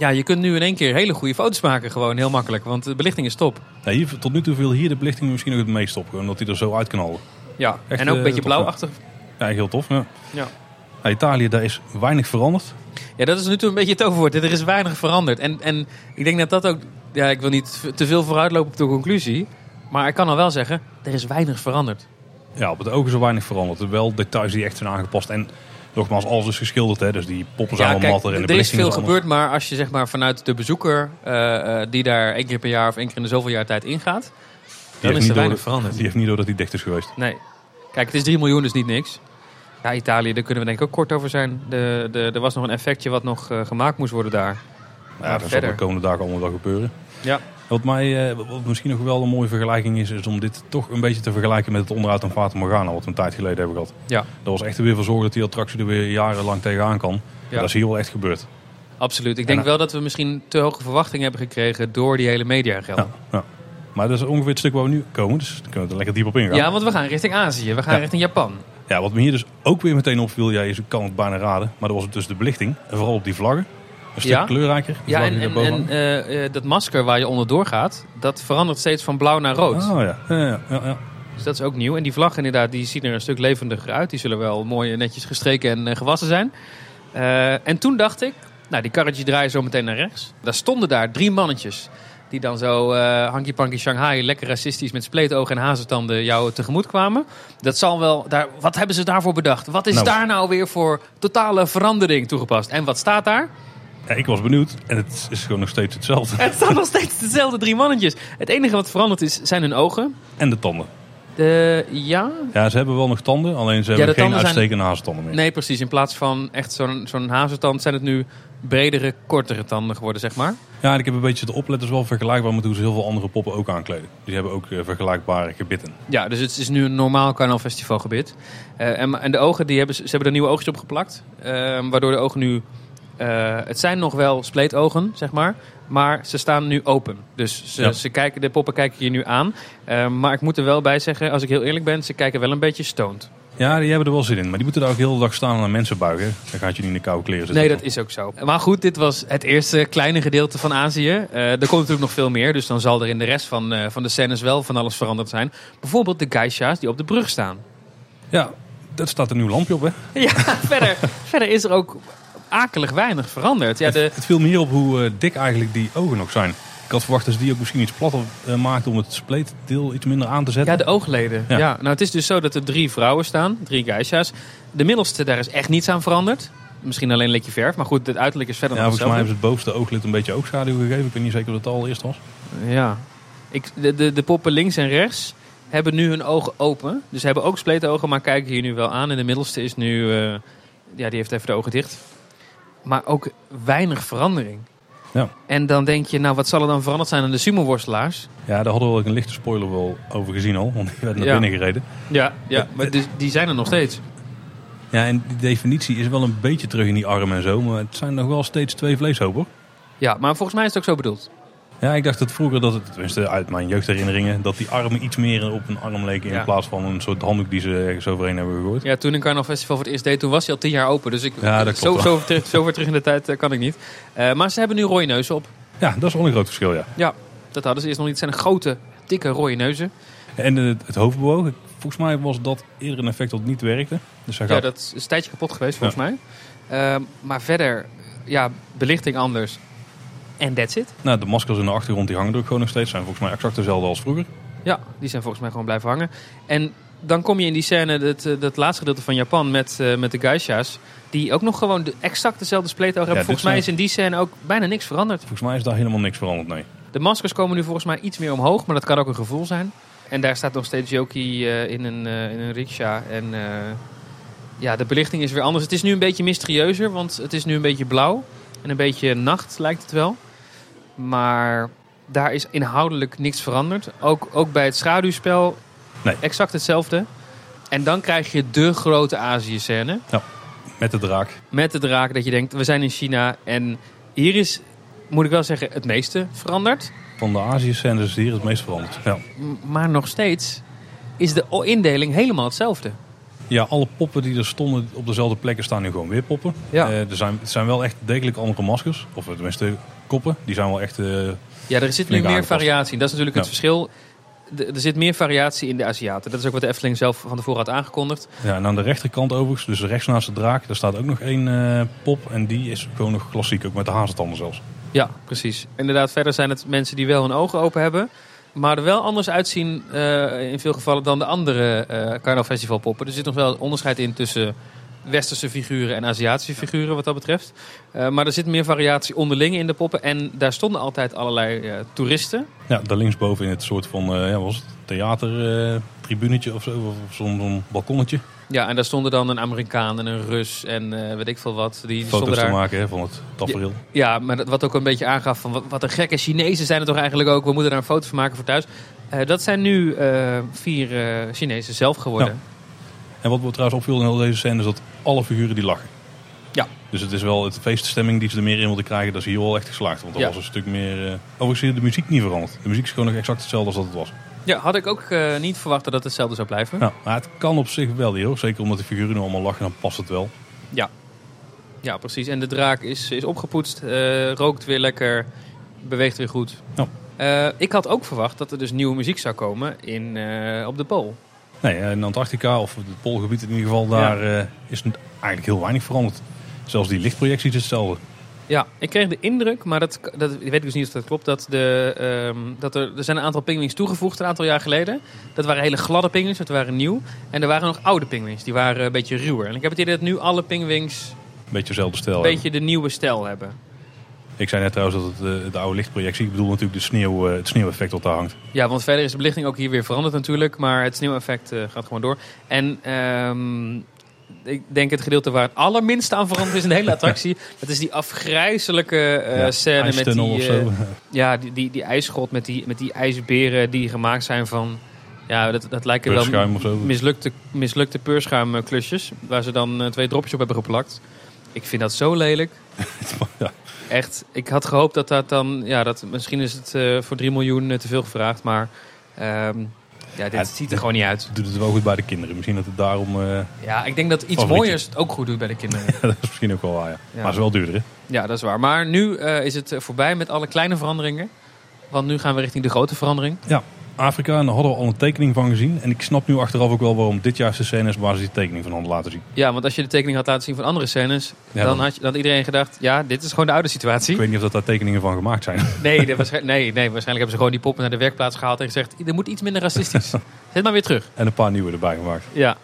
Ja, je kunt nu in één keer hele goede foto's maken. Gewoon heel makkelijk. Want de belichting is top. Ja, hier, tot nu toe viel hier de belichting misschien ook het meest op. Omdat hij er zo uitknalde. Ja, Echt, en ook een eh, beetje blauwachtig. Ja, heel tof. Ja. Ja. Nou, Italië, daar is weinig veranderd. ja, dat is nu toe een beetje het toverwoord. Er is weinig veranderd. En, en ik denk dat dat ook... Ja, ik wil niet te veel vooruitlopen op de conclusie. Maar ik kan al wel zeggen, er is weinig veranderd. Ja, op het oog is er weinig veranderd. Er wel details die echt zijn aangepast. En nogmaals, alles is geschilderd. Hè? Dus die poppen zijn Ja, al kijk, matter. En de er is veel gebeurd, maar als je zeg maar vanuit de bezoeker eh, eh, die daar één keer per jaar of één keer in de zoveel jaar tijd ingaat, Die dan is er niet weinig veranderd. Die heeft niet door dat hij dicht is geweest. Nee. Kijk, het is 3 miljoen, dus niet niks. Ja, Italië, daar kunnen we denk ik ook kort over zijn. De, de, er was nog een effectje wat nog eh, gemaakt moest worden daar. Ja, dat zal verder. de komende dagen allemaal wel gebeuren. Ja. Wat, mij, eh, wat misschien nog wel een mooie vergelijking is, is om dit toch een beetje te vergelijken met het onderhoud van Fata Morgana, wat we een tijd geleden hebben gehad. Ja. Dat was echt er weer voor zorgen dat die attractie er weer jarenlang tegenaan kan. Ja. Dat is hier wel echt gebeurd. absoluut. Ik denk En- wel dat we misschien te hoge verwachtingen hebben gekregen door die hele mediageld. Ja, ja. Maar dat is ongeveer het stuk waar we nu komen. Dus daar kunnen we er lekker diep op ingaan. Ja, want we gaan richting Azië. We gaan Ja. richting Japan. Ja, wat me hier dus ook weer meteen opviel, ja, je kan het bijna raden, maar dat was dus de belichting. En vooral op die vlaggen. Een stuk Ja. kleurrijker. Ja, en, en, en eh, eh, dat masker waar je onderdoor gaat, dat verandert steeds van blauw naar rood. Oh ja, ja, ja, ja, ja. Dus dat is ook nieuw. En die vlag inderdaad, die zien er een stuk levendiger uit. Die zullen wel mooi en netjes gestreken en eh, gewassen zijn. Eh, en toen dacht ik, nou die karretjes draaien zo meteen naar rechts. Daar stonden daar drie mannetjes. Die dan zo eh hanky panky Shanghai, lekker racistisch met spleetogen en hazentanden jou tegemoet kwamen. Dat zal wel, daar, wat hebben ze daarvoor bedacht? Wat is Nou. daar nou weer voor totale verandering toegepast? En wat staat daar? Ja, ik was benieuwd en het is gewoon nog steeds hetzelfde. Het staan nog steeds dezelfde drie mannetjes. Het enige wat veranderd is, zijn hun ogen. En de tanden. De, ja, Ja, ze hebben wel nog tanden, alleen ze Ja, hebben de geen tanden zijn- uitstekende hazentanden meer. Nee, precies. In plaats van echt zo'n zo'n hazentand zijn het nu bredere, kortere tanden geworden, zeg maar. Ja, en ik heb een beetje zitten opletten, is wel vergelijkbaar met hoe ze heel veel andere poppen ook aankleden. Die hebben ook eh, vergelijkbare gebitten. Ja, dus het is nu een normaal carnavalfestivalgebit. Eh en, en de ogen, die hebben, ze hebben er nieuwe oogjes op geplakt. eh, waardoor de ogen nu... eh, het zijn nog wel spleetogen, zeg maar. Maar ze staan nu open. Dus ze, Ja. ze kijken, de poppen kijken je nu aan. Eh, maar ik moet er wel bij zeggen, als ik heel eerlijk ben... ze kijken wel een beetje stoned. Ja, die hebben er wel zin in, maar die moeten daar ook heel de dag staan en naar mensen buigen. Dan gaat je niet in de koude kleren zitten. Nee, dat is ook zo. Maar goed, dit was het eerste kleine gedeelte van Azië. Eh, er komt natuurlijk nog veel meer, dus dan zal er in de rest van, van de scènes wel van alles veranderd zijn. Bijvoorbeeld de geisha's die op de brug staan. Ja, dat staat een nieuw lampje op, hè? Ja, verder, verder is er ook akelig weinig veranderd. Ja, de, Het viel me hier op hoe eh, dik eigenlijk die ogen nog zijn. Ik had verwacht dat ze die ook misschien iets platter eh, maakten om het spleetdeel iets minder aan te zetten. ja, de oogleden. Ja. Ja. nou, het is dus zo dat er drie vrouwen staan, drie geisha's. De middelste, daar is echt niets aan veranderd. Misschien alleen een beetje verf, maar goed, het uiterlijk is verder Ja, nog volgens mij hetzelfde. hebben ze het bovenste ooglid een beetje oogschaduw gegeven. Ik weet niet zeker of dat al eerst was. Ja. Ik, de, de, de poppen links en rechts hebben nu hun ogen open. Dus ze hebben ook spleetogen, maar kijken hier nu wel aan. En de middelste is nu... eh, ja, die heeft even de ogen dicht. Maar ook weinig verandering. Ja. En dan denk je, nou wat zal er dan veranderd zijn aan de sumo-worstelaars? Ja, daar hadden we ook een lichte spoiler wel over gezien al. Want die werd naar Ja. binnen gereden. Ja, ja maar dus, die zijn er nog steeds. Ja, en die definitie is wel een beetje terug in die arm en zo. Maar het zijn nog wel steeds twee vleeshopen. Ja, maar volgens mij is het ook zo bedoeld. Ja, ik dacht dat vroeger, dat het, tenminste uit mijn jeugdherinneringen, dat die armen iets meer op een arm leken in Ja. plaats van een soort handdoek die ze ergens overheen hebben gegooid. Ja, toen ik Carnaval Festival voor het eerst deed, toen was hij al tien jaar open. Dus ik, Ja, dat zo, zo, ver terug, zo ver terug in de tijd eh, kan ik niet. Eh, maar ze hebben nu rode neuzen op. Ja, dat is wel een groot verschil, ja. Ja, dat hadden ze eerst nog niet. Het zijn grote, dikke rode neuzen. En het, het volgens mij was dat eerder een effect dat niet werkte. Dus hij Ja, gaat, dat is een tijdje kapot geweest volgens mij. Ehm, maar verder, ja, belichting anders. En that's it. nou, de maskers in de achtergrond die hangen er ook gewoon nog steeds. Zijn volgens mij exact dezelfde als vroeger. Ja, die zijn volgens mij gewoon blijven hangen. En dan kom je in die scène, dat, eh, dat laatste gedeelte van Japan met, eh, met de geisha's. Die ook nog gewoon de, exact dezelfde spleetoog hebben. volgens mij is in die scène ook bijna niks veranderd. Volgens mij is daar helemaal niks veranderd, nee. De maskers komen nu volgens mij iets meer omhoog, maar dat kan ook een gevoel zijn. En daar staat nog steeds Joki eh, in, een, eh, in een rickshaw. En eh, ja, de belichting is weer anders. Het is nu een beetje mysterieuzer, want het is nu een beetje blauw. En een beetje nacht lijkt het wel. Maar daar is inhoudelijk niks veranderd. Ook, ook bij het schaduwspel Nee. exact hetzelfde. En dan krijg je de grote Azië-scène. Met de draak. Met de draak dat je denkt, we zijn in China. En hier is, moet ik wel zeggen, het meeste veranderd. Van de Azië-scènes is hier het meest veranderd. Ja. Maar nog steeds is de indeling helemaal hetzelfde. ja, alle poppen die er stonden op dezelfde plekken staan nu gewoon weer poppen. Ja. Eh, er zijn, het zijn wel echt degelijk andere maskers. Of tenminste koppen. Die zijn wel echt... eh, Ja, er zit nu meer aangepast. variatie in. Dat is natuurlijk het verschil. Er zit meer variatie in de Aziaten. Dat is ook wat de Efteling zelf van tevoren had aangekondigd. Ja, en aan de rechterkant overigens, dus rechts naast de draak, daar staat ook nog één eh, pop. En die is gewoon nog klassiek, ook met de hazentanden zelfs. Ja, precies. Inderdaad, verder zijn het mensen die wel hun ogen open hebben. Maar er wel anders uitzien eh, in veel gevallen dan de andere eh Carnaval Festival poppen. Er zit nog wel onderscheid in tussen westerse figuren en Aziatische figuren wat dat betreft. Eh, maar er zit meer variatie onderling in de poppen. En daar stonden altijd allerlei eh, toeristen. Ja, daar linksboven in het soort van, eh ja, was het theatertribunetje of zo, of zo'n balkonnetje. Ja, en daar stonden dan een Amerikaan en een Rus en weet ik veel wat. Die, die stonden Foto's te daar. maken hè, van het tafereel. Ja, maar wat ook een beetje aangaf van wat, wat een gekke Chinezen zijn er toch eigenlijk ook. We moeten daar een foto van maken voor thuis. Dat zijn nu vier Chinezen zelf geworden. En wat me trouwens opviel in heel deze scène is dat alle figuren die lachen. Dus het is wel het feeststemming die ze er meer in wilden krijgen. Dat is hier wel echt geslaagd. Want er Ja. was een stuk meer... eh overigens is de muziek niet veranderd. De muziek is gewoon nog exact hetzelfde als dat het was. Ja, had ik ook eh, niet verwacht dat het hetzelfde zou blijven. Nou, maar het kan op zich wel hoor. Zeker omdat de figuren nu allemaal lachen, dan past het wel. Ja, precies. En de draak is, is opgepoetst, eh, rookt weer lekker, beweegt weer goed. Ja. Ik had ook verwacht dat er dus nieuwe muziek zou komen in, op de Pool. Nee, eh, in Antarctica of het Poolgebied in ieder geval, daar eh, is eigenlijk heel weinig veranderd. Zelfs die lichtprojectie is hetzelfde. Ja, ik kreeg de indruk, maar dat, dat ik weet dus niet of dat klopt, dat, de, ehm, dat er, er zijn een aantal pinguïns toegevoegd een aantal jaar geleden. Dat waren hele gladde pinguïns, dat waren nieuw. En er waren nog oude pinguïns, die waren een beetje ruwer. En ik heb het idee dat nu alle pinguïns Een beetje dezelfde stijl. een hebben. beetje de nieuwe stijl hebben. Ik zei net trouwens dat het eh, de oude lichtprojectie, ik bedoel natuurlijk de sneeuw, eh, het sneeuweffect wat daar hangt. Ja, want verder is de belichting ook hier weer veranderd natuurlijk. Maar het sneeuweffect eh, gaat gewoon door. En ehm, ik denk het gedeelte waar het allerminste aan veranderd is in de hele attractie. dat is die afgrijzelijke Ja, scène met die, zo. ja, die, die, met die, met die ijsberen die gemaakt zijn van... Ja, dat, dat lijken wel mislukte, mislukte peurschuimklusjes. Waar ze dan twee dropjes op hebben geplakt. Ik vind dat zo lelijk. Ja. Echt, ik had gehoopt dat dat dan... Ja, dat, misschien is het eh, voor 3 miljoen eh, te veel gevraagd, maar... ehm, ja, dit Ja, ziet er gewoon niet uit. Doet het wel goed bij de kinderen. Misschien dat het daarom... eh, Ja, ik denk dat iets Favorietje. mooiers het ook goed doet bij de kinderen. dat is misschien ook wel waar, ja. Ja. Maar het is wel duurder, hè? Ja, dat is waar. Maar nu is het voorbij met alle kleine veranderingen. Want nu gaan we richting de grote verandering. Afrika, en daar hadden we al een tekening van gezien. En ik snap nu achteraf ook wel waarom dit juist de scène is waar ze die tekening van hadden laten zien. Ja, want als je de tekening had laten zien van andere scènes... Ja, dan, dan- had, je, dan had iedereen gedacht... Ja, dit is gewoon de oude situatie. Ik weet niet of dat daar tekeningen van gemaakt zijn. Nee, de, waarschijn- nee, nee, waarschijnlijk hebben ze gewoon die poppen naar de werkplaats gehaald... en gezegd, er moet iets minder racistisch. Zet maar weer terug. en een paar nieuwe erbij gemaakt. Ja,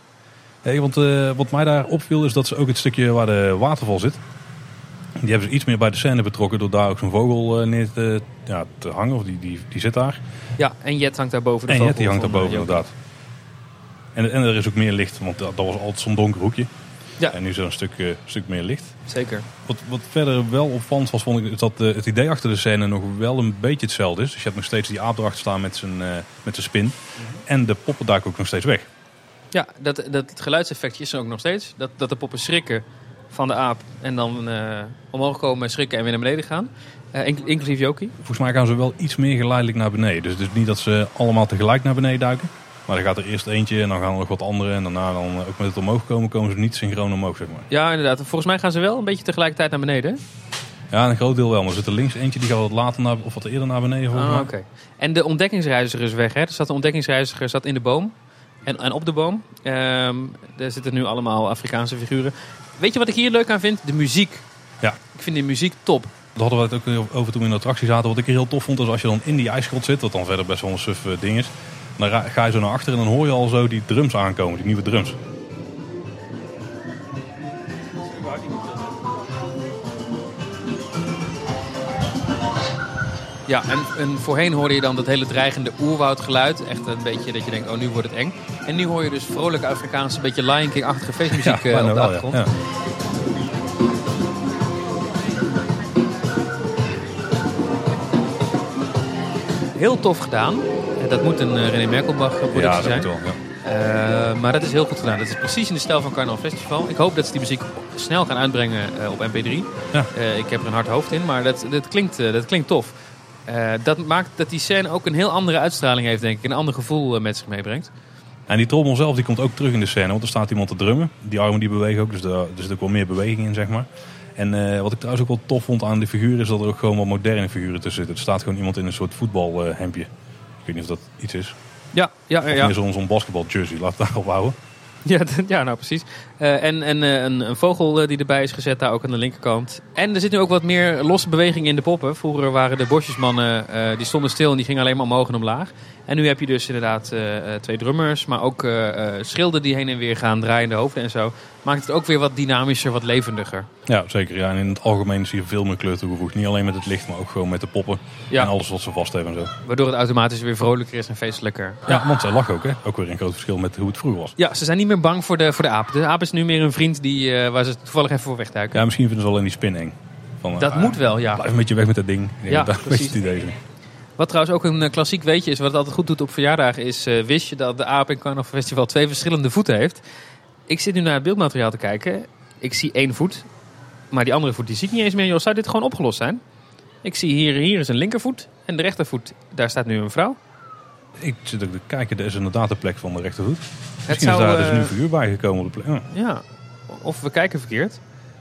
Hey, want eh, wat mij daar opviel is dat ze ook het stukje waar de waterval zit. Die hebben ze iets meer bij de scène betrokken door daar ook zo'n vogel eh, neer te, ja, te hangen. Of die, die, die zit daar. ja en Jet hangt daar boven de en vogel Jet die hangt daar boven eh, Joke. inderdaad. En, en er is ook meer licht, want dat, dat was altijd zo'n donker hoekje. Ja. En nu is er een stuk, eh, stuk meer licht. Zeker. Wat, wat verder wel opvallend was, vond ik is dat het idee achter de scène nog wel een beetje hetzelfde is. Dus je hebt nog steeds die aap erachter staan met zijn, met zijn spin. En de poppen duiken ook nog steeds weg. Ja, dat, dat, het geluidseffectje is er ook nog steeds. Dat, dat de poppen schrikken van de aap en dan eh, omhoog komen, schrikken en weer naar beneden gaan. Eh, inc- inclusief Jokie. Volgens mij gaan ze wel iets meer geleidelijk naar beneden. Dus het is niet dat ze allemaal tegelijk naar beneden duiken. Maar dan gaat er eerst eentje en dan gaan er nog wat andere. En daarna dan eh, ook met het omhoog komen, komen ze niet synchroon omhoog, zeg maar. Ja, inderdaad. Volgens mij gaan ze wel een beetje tegelijkertijd naar beneden. Ja, een groot deel wel. Maar er zit er links eentje, die gaat wat later naar, of wat eerder naar beneden volgens Ah, oké. En de ontdekkingsreiziger is weg. Hè? Er zat een ontdekkingsreiziger zat in de boom. En, en op de boom. Ehm daar zitten nu allemaal Afrikaanse figuren. Weet je wat ik hier leuk aan vind? De muziek. Ja. Ik vind die muziek top. Daar hadden we het ook over toen we in de attractie zaten. Wat ik heel tof vond, is als je dan in die ijsgrot zit, wat dan verder best wel een suf eh, ding is. Dan ga je zo naar achter en dan hoor je al zo die drums aankomen, die nieuwe drums. Ja, en, en voorheen hoorde je dan dat hele dreigende oerwoudgeluid. Echt een beetje dat je denkt, oh nu wordt het eng. En nu hoor je dus vrolijke Afrikaanse, beetje Lion King-achtige feestmuziek eh, bijna op de wel, ja. achtergrond. Ja. Heel tof gedaan. Dat moet een eh, René Merkelbach eh, productie Ja, dat zijn. moet wel. Ja. Eh, maar dat is heel goed gedaan. Dat is precies in de stijl van Carnaval Festival. Ik hoop dat ze die muziek snel gaan uitbrengen eh, op MP3. Ja. Eh, ik heb er een hard hoofd in, maar dat, dat, klinkt, eh, dat klinkt tof. Eh, dat maakt dat die scène ook een heel andere uitstraling heeft, denk ik. Een ander gevoel eh, met zich meebrengt. En die trommel zelf die komt ook terug in de scène, want er staat iemand te drummen. Die armen die bewegen ook, dus er, er zit ook wel meer beweging in, zeg maar. En eh, wat ik trouwens ook wel tof vond aan de figuren is dat er ook gewoon wel moderne figuren tussen zitten. Er staat gewoon iemand in een soort voetbalhempje. ik weet niet of dat iets is. Ja, ja, Of ja. meer zo'n zo'n basketbal jersey, laat het daarop houden. Ja, ja nou precies. Eh, en en eh, een, vogel eh, die erbij is gezet, daar ook aan de linkerkant. En er zit nu ook wat meer losse beweging in de poppen. Vroeger waren de bosjesmannen, die stonden stil en die gingen alleen maar omhoog en omlaag. En nu heb je dus inderdaad eh, eh, twee drummers, maar ook eh, schilden die heen en weer gaan, draaiende hoofden en zo. Maakt het ook weer wat dynamischer, wat levendiger. Ja, zeker. Ja. En in het algemeen is hier veel meer kleur toegevoegd. Niet alleen met het licht, maar ook gewoon met de poppen. Ja. En alles wat ze vast hebben en zo. Waardoor het automatisch weer vrolijker is en feestelijker. Ja, want zij lachen ook, hè. Ook weer een groot verschil met hoe het vroeger was. Ja, ze zijn niet meer bang voor de, voor de aap. De aap is nu meer een vriend die, eh, waar ze toevallig even voor wegduiken. Ja, misschien vinden ze alleen die spin eng. Van, Dat moet wel, ja. Blijf een beetje weg met dat ding. Ja, dat precies. beetje het idee is. Wat trouwens ook een eh, klassiek weetje is, wat het altijd goed doet op verjaardagen, is eh, wist je dat de aap in Carnaval Festival twee verschillende voeten heeft? Ik zit nu naar het beeldmateriaal te kijken. Ik zie één voet. Maar die andere voet die zie ik niet eens meer. Joh, zou dit gewoon opgelost zijn? Ik zie hier, hier is een linkervoet. En de rechtervoet, daar staat nu een vrouw. Ik zit ook te kijken, er is inderdaad de plek van de rechtervoet. Het Misschien zou, is daar dus eh, nu figuur bij gekomen op de plek. Ja. Ja, of we kijken verkeerd.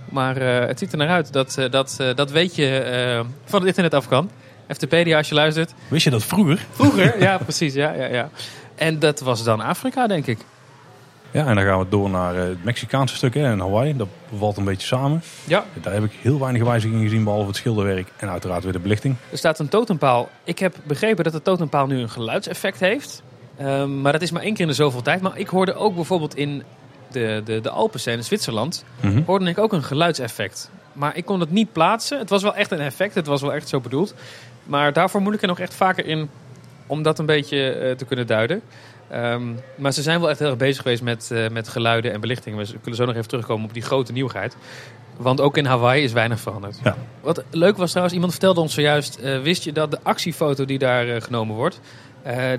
Maar het ziet er naar uit dat, dat, dat weet je van het internet af kan. FTpedia als je luistert. Wist je dat vroeger? Vroeger, ja precies. Ja, ja, ja. En dat was dan Afrika, denk ik. Ja, en dan gaan we door naar eh, het Mexicaanse stuk hè, en Hawaii. Dat valt een beetje samen. Ja. Daar heb ik heel weinig wijzigingen gezien, behalve het schilderwerk en uiteraard weer de belichting. Er staat een totempaal. Ik heb begrepen dat de totempaal nu een geluidseffect heeft. Ehm, maar dat is maar één keer in de zoveel tijd. Maar ik hoorde ook bijvoorbeeld in de, de, de Alpen in Zwitserland... Mhm. hoorde ik ook een geluidseffect. Maar ik kon het niet plaatsen. Het was wel echt een effect. Het was wel echt zo bedoeld. Maar daarvoor moet ik er nog echt vaker in om dat een beetje eh, te kunnen duiden. Ehm, maar ze zijn wel echt heel erg bezig geweest met, eh, met geluiden en belichting. We kunnen zo nog even terugkomen op die grote nieuwigheid. Want ook in Hawaii is weinig veranderd. Ja. Wat leuk was trouwens, iemand vertelde ons zojuist... eh, wist je dat de actiefoto die daar genomen wordt...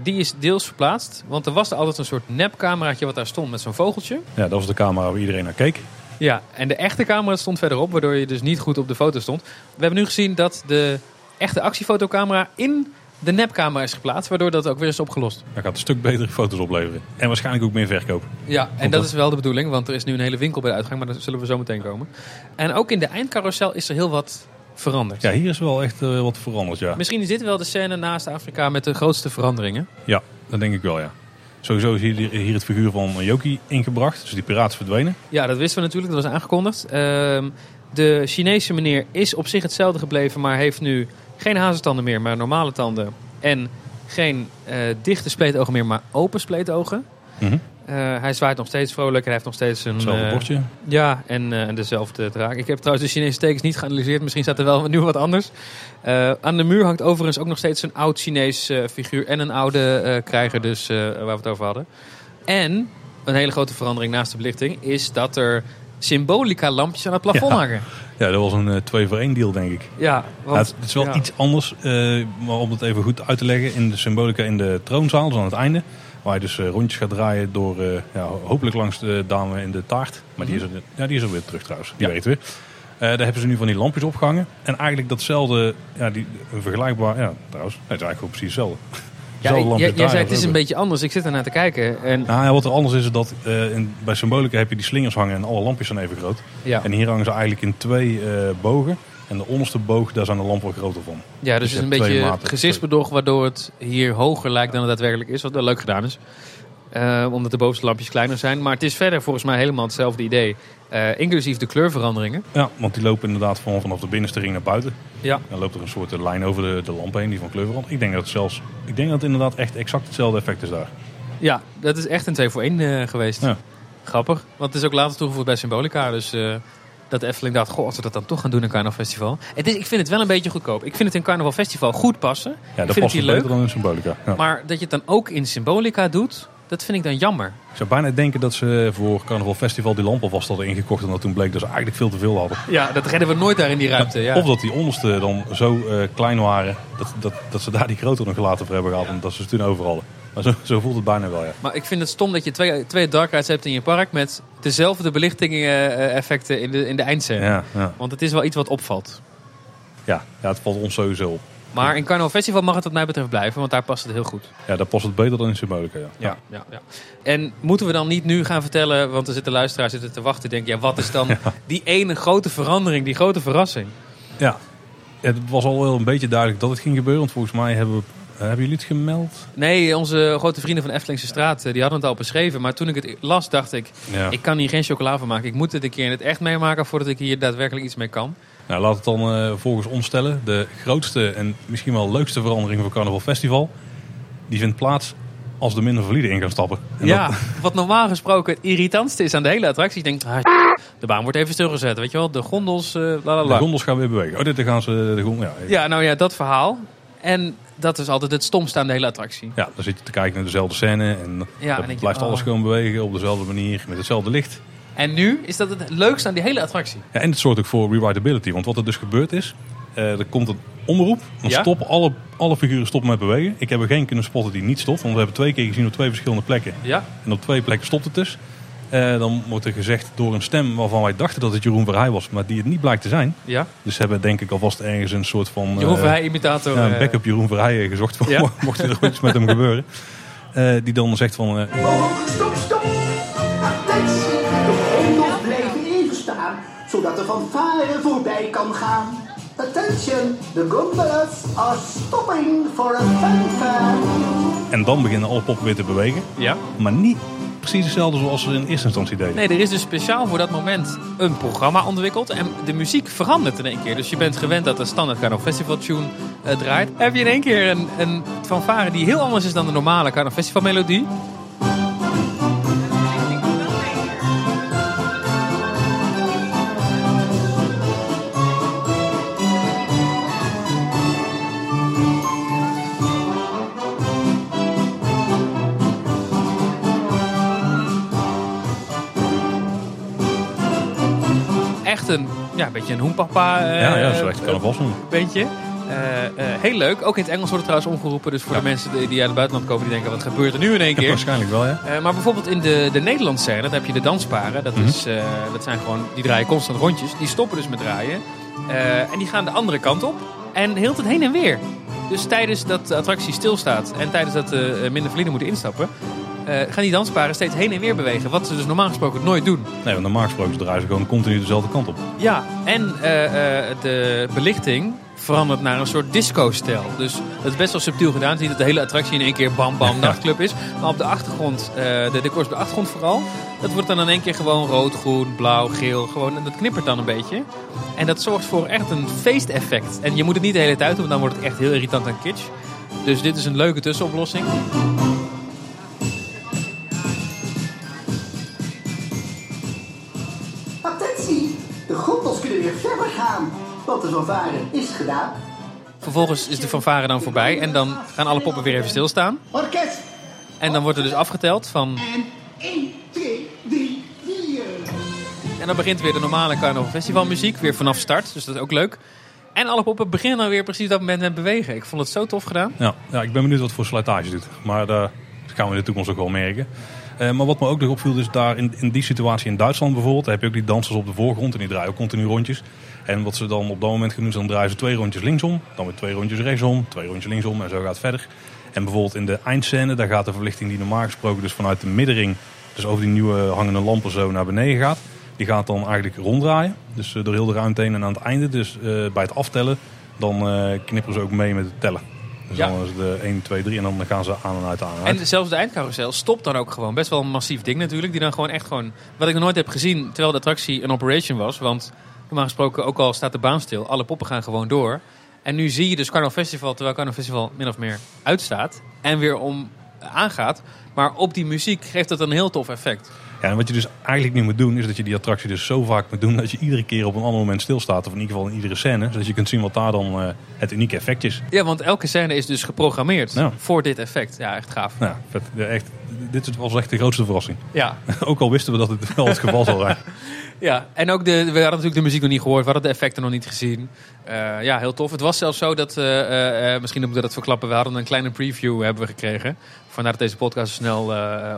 die is deels verplaatst. Want er was er altijd een soort nepcameraatje wat daar stond met zo'n vogeltje. Ja, dat was de camera waar iedereen naar keek. Ja, en de echte camera stond verderop, waardoor je dus niet goed op de foto stond. We hebben nu gezien dat de echte actiefotocamera in de nepcamera is geplaatst, waardoor dat ook weer is opgelost. Dat gaat een stuk betere foto's opleveren. En waarschijnlijk ook meer verkoop. Ja, en dat- is wel de bedoeling, want er is nu een hele winkel bij de uitgang, maar daar zullen we zo meteen komen. En ook in de eindcarousel is er heel wat veranderd. Ja, hier is wel echt eh, wat veranderd, ja. Misschien is dit wel de scène naast Afrika met de grootste veranderingen. Ja, dat denk ik wel, ja. Sowieso is hier, hier het figuur van Yoki ingebracht. Dus die piraat is verdwenen. Ja, dat wisten we natuurlijk, dat was aangekondigd. Ehm, de Chinese meneer is op zich hetzelfde gebleven, maar heeft nu geen hazentanden meer, maar normale tanden. En geen eh, dichte spleetogen meer, maar open spleetogen. Mhm. Eh, hij zwaait nog steeds vrolijk en hij heeft nog steeds een... Hetzelfde eh, bordje. Ja, en, eh, en dezelfde draak. Ik heb trouwens de Chinese tekens niet geanalyseerd. Misschien staat er wel nu wat anders. Aan de muur hangt overigens ook nog steeds een oud Chinees figuur. En een oude krijger dus, waar we het over hadden. En een hele grote verandering naast de belichting... is dat er symbolica lampjes aan het plafond Ja. hangen. Ja, dat was een eh, twee voor één deal, denk ik. Ja, want, het is wel ja. iets anders, maar om het even goed uit te leggen. In de symbolica in de troonzaal, dus aan het einde. Waar je dus eh, rondjes gaat draaien door, eh, ja, hopelijk langs de dame in de taart. Maar die is er, ja, die is er weer terug trouwens, die Ja. weet weer. Eh, daar hebben ze nu van die lampjes opgehangen. En eigenlijk datzelfde, ja, die, een vergelijkbaar, ja trouwens, het is eigenlijk ook precies hetzelfde. Ja, jij, jij zei het is een beetje anders. Ik zit ernaar te kijken. En, Nou ja, wat er anders is, is dat in, bij Symbolica heb je die slingers hangen en alle lampjes zijn even groot. ja. En hier hangen ze eigenlijk in twee bogen. En de onderste boog, daar zijn de lampen groter van. Ja, dus Dus het is een beetje maten. gezichtsbedrog waardoor het hier hoger lijkt dan het daadwerkelijk is. Wat wel leuk gedaan is. Eh, omdat de bovenste lampjes kleiner zijn. Maar het is verder volgens mij helemaal hetzelfde idee. Eh, inclusief de kleurveranderingen. Ja, want die lopen inderdaad van, vanaf de binnenste ring naar buiten. Ja. Dan loopt er een soort eh, lijn over de, de lamp heen die van kleur verandert. Ik denk dat het zelfs, ik denk dat het inderdaad echt exact hetzelfde effect is daar. ja, dat is echt een 2 voor 1 eh, geweest. Ja. Grappig. Want het is ook later toegevoegd bij Symbolica. Dus dat de Efteling dacht, goh, als we dat dan toch gaan doen in een carnavalfestival. Het is, ik vind het wel een beetje goedkoop. Ik vind het in carnavalfestival goed passen. Ja, ik dat vind past het wel hier beter leuk. dan in Symbolica. Ja. Maar dat je het dan ook in Symbolica doet, dat vind ik dan jammer. Ik zou bijna denken dat ze voor Carnaval Festival die lamp alvast hadden ingekocht. En dat toen bleek dat ze eigenlijk veel te veel hadden. Ja, dat redden we nooit daar in die ruimte. Ja. Of dat die onderste dan zo eh, klein waren dat, dat, dat ze daar die grotere nog later voor hebben gehad. En dat ze ze toen over hadden. Maar zo, zo voelt het bijna wel, ja. Maar ik vind het stom dat je twee, twee dark rides hebt in je park met dezelfde belichting-effecten in de, in de eindscène. Ja, ja. Want het is wel iets wat opvalt. ja, ja het valt ons sowieso op. Maar in Carnaval Festival mag het wat mij betreft blijven, want daar past het heel goed. Ja, daar past het beter dan in Symbolica, ja. Ja, ja, ja. En moeten we dan niet nu gaan vertellen, want er zitten luisteraars zitten te wachten. Denk ja, wat is dan die ene grote verandering, die grote verrassing? Ja, het was al wel een beetje duidelijk dat het ging gebeuren. Want volgens mij hebben, we, hebben jullie het gemeld? Nee, onze grote vrienden van Eftelingse Straat, eh, die hadden het al beschreven. Maar toen ik het las, dacht ik, Ja. ik kan hier geen chocola van maken. Ik moet het een keer in het echt meemaken voordat ik hier daadwerkelijk iets mee kan. Nou, laat het dan eh, volgens ons stellen. De grootste en misschien wel leukste verandering voor Carnaval Festival... die vindt plaats als de minder valide in gaan stappen. En ja, dat- wat normaal gesproken het irritantste is aan de hele attractie. Je denkt, ah, de baan wordt even stilgezet, weet je wel. De gondels, eh la la de la. gondels gaan weer bewegen. Oh, dit gaan ze de gondel... Ja, Ja, nou ja, dat verhaal. En dat is altijd het stomste aan de hele attractie. ja, dan zit je te kijken naar dezelfde scène. En Ja, en je, blijft alles oh. gewoon bewegen op dezelfde manier. Met hetzelfde licht. En nu is dat het leukste aan die hele attractie. Ja, en het zorgt ook voor rewritability. Want wat er dus gebeurd is... eh, er komt een omroep. Dan Ja? stoppen alle, alle figuren stoppen met bewegen. Ik heb er geen kunnen spotten die niet stopt. Want we hebben twee keer gezien op twee verschillende plekken. Ja? En op twee plekken stopt het dus. Eh, dan wordt er gezegd door een stem waarvan wij dachten dat het Jeroen Verheij was, maar die het niet blijkt te zijn. Ja? Dus ze hebben denk ik alvast ergens een soort van Jeroen eh, Verheij-imitator. ja, een eh, backup Jeroen Verheij gezocht voor Ja? mocht er iets met hem gebeuren. Eh, die dan zegt van, eh, Oh, stop, stop. Attentie, de gondels blijven even staan, zodat de fanfare voorbij kan gaan. Attention, the gondolas are stopping for a fanfare. en dan beginnen alle poppen weer te bewegen. ja? Maar niet precies hetzelfde zoals ze in eerste instantie deden. Nee, er is dus speciaal voor dat moment een programma ontwikkeld. En de muziek verandert in één keer. Dus je bent gewend dat de standaard Carnaval Festival tune eh, draait. Heb je in één keer een, een fanfare die heel anders is dan de normale Carnaval Festival melodie. Echt een, ja, een beetje een hoenpapa eh, ja, ja, dat is echt eh, carnavalsnoem. beetje. Eh, eh, heel leuk. Ook in het Engels wordt het trouwens omgeroepen. Dus voor de mensen die, die uit het buitenland komen, die denken, wat gebeurt er nu in één keer? Waarschijnlijk wel, ja. Eh, maar bijvoorbeeld in de, de Nederlandse scène, daar heb je de dansparen. Dat, Mhm. is, eh, dat zijn gewoon, die draaien constant rondjes. Die stoppen dus met draaien. Eh, en die gaan de andere kant op. En heel het heen en weer. Dus tijdens dat de attractie stilstaat en tijdens dat de eh, minder verliezen moeten instappen... eh, gaan die dansparen steeds heen en weer bewegen. Wat ze dus normaal gesproken nooit doen. Nee, want normaal gesproken draaien ze gewoon continu dezelfde kant op. Ja, en eh, eh, de belichting verandert naar een soort disco-stijl. Dus dat is best wel subtiel gedaan. Het is niet dat de hele attractie in één keer bam bam nachtclub is. Maar op de achtergrond, eh, de decors op de achtergrond vooral... dat wordt dan in één keer gewoon rood, groen, blauw, geel. Gewoon, en dat knippert dan een beetje. En dat zorgt voor echt een feesteffect. En je moet het niet de hele tijd doen, want dan wordt het echt heel irritant en kitsch. Dus dit is een leuke tussenoplossing. Want de fanfare is gedaan. Vervolgens is de fanfare dan voorbij en dan gaan alle poppen weer even stilstaan. Orkest, En dan wordt er dus afgeteld van en 1, 2, 3, 4. En dan begint weer de normale Carnaval Festival muziek, weer vanaf start. Dus dat is ook leuk. En alle poppen beginnen dan weer precies op dat moment met bewegen. Ik vond het zo tof gedaan. Ja, ja, ik ben benieuwd wat voor slijtage doet. Maar daar gaan we in de toekomst ook wel merken. Eh, maar wat me ook nog opviel, is daar in, in die situatie in Duitsland bijvoorbeeld, daar heb je ook die dansers op de voorgrond en die draaien ook continu rondjes. En wat ze dan op dat moment gaan doen, is dan draaien ze twee rondjes linksom, dan weer twee rondjes rechtsom, twee rondjes linksom en zo gaat het verder. En bijvoorbeeld in de eindscène, daar gaat de verlichting die normaal gesproken dus vanuit de middenring, dus over die nieuwe hangende lampen zo naar beneden gaat, die gaat dan eigenlijk ronddraaien. Dus eh, door heel de ruimte heen en aan het einde, dus eh, bij het aftellen, dan eh, knipperen ze ook mee met het tellen. Dus Ja. dan is het de 1, 2, 3 en dan gaan ze aan en uit, aan en uit. En zelfs de eindcarousel stopt dan ook gewoon. Best wel een massief ding natuurlijk. Die dan gewoon echt gewoon... Wat ik nog nooit heb gezien terwijl de attractie een operation was. Want normaal gesproken, ook al staat de baan stil, alle poppen gaan gewoon door. En nu zie je dus Carnaval Festival, terwijl Carnaval Festival min of meer uitstaat. En weer om aangaat. Maar op die muziek geeft dat een heel tof effect. Ja, en wat je dus eigenlijk niet moet doen, is dat je die attractie dus zo vaak moet doen dat je iedere keer op een ander moment stilstaat. Of in ieder geval in iedere scène. Zodat je kunt zien wat daar dan eh, het unieke effect is. Ja, want elke scène is dus geprogrammeerd Ja. voor dit effect. Ja, echt gaaf. Vet. Ja, echt, dit was echt de grootste verrassing. Ja, Ook al wisten we dat het wel het geval zou zijn. Ja, en ook de, we hadden natuurlijk de muziek nog niet gehoord, we hadden de effecten nog niet gezien. Eh, ja, heel tof. Het was zelfs zo dat, eh, eh, misschien moeten we dat verklappen, we hadden een kleine preview hebben we gekregen. Vandaar dat deze podcast zo snel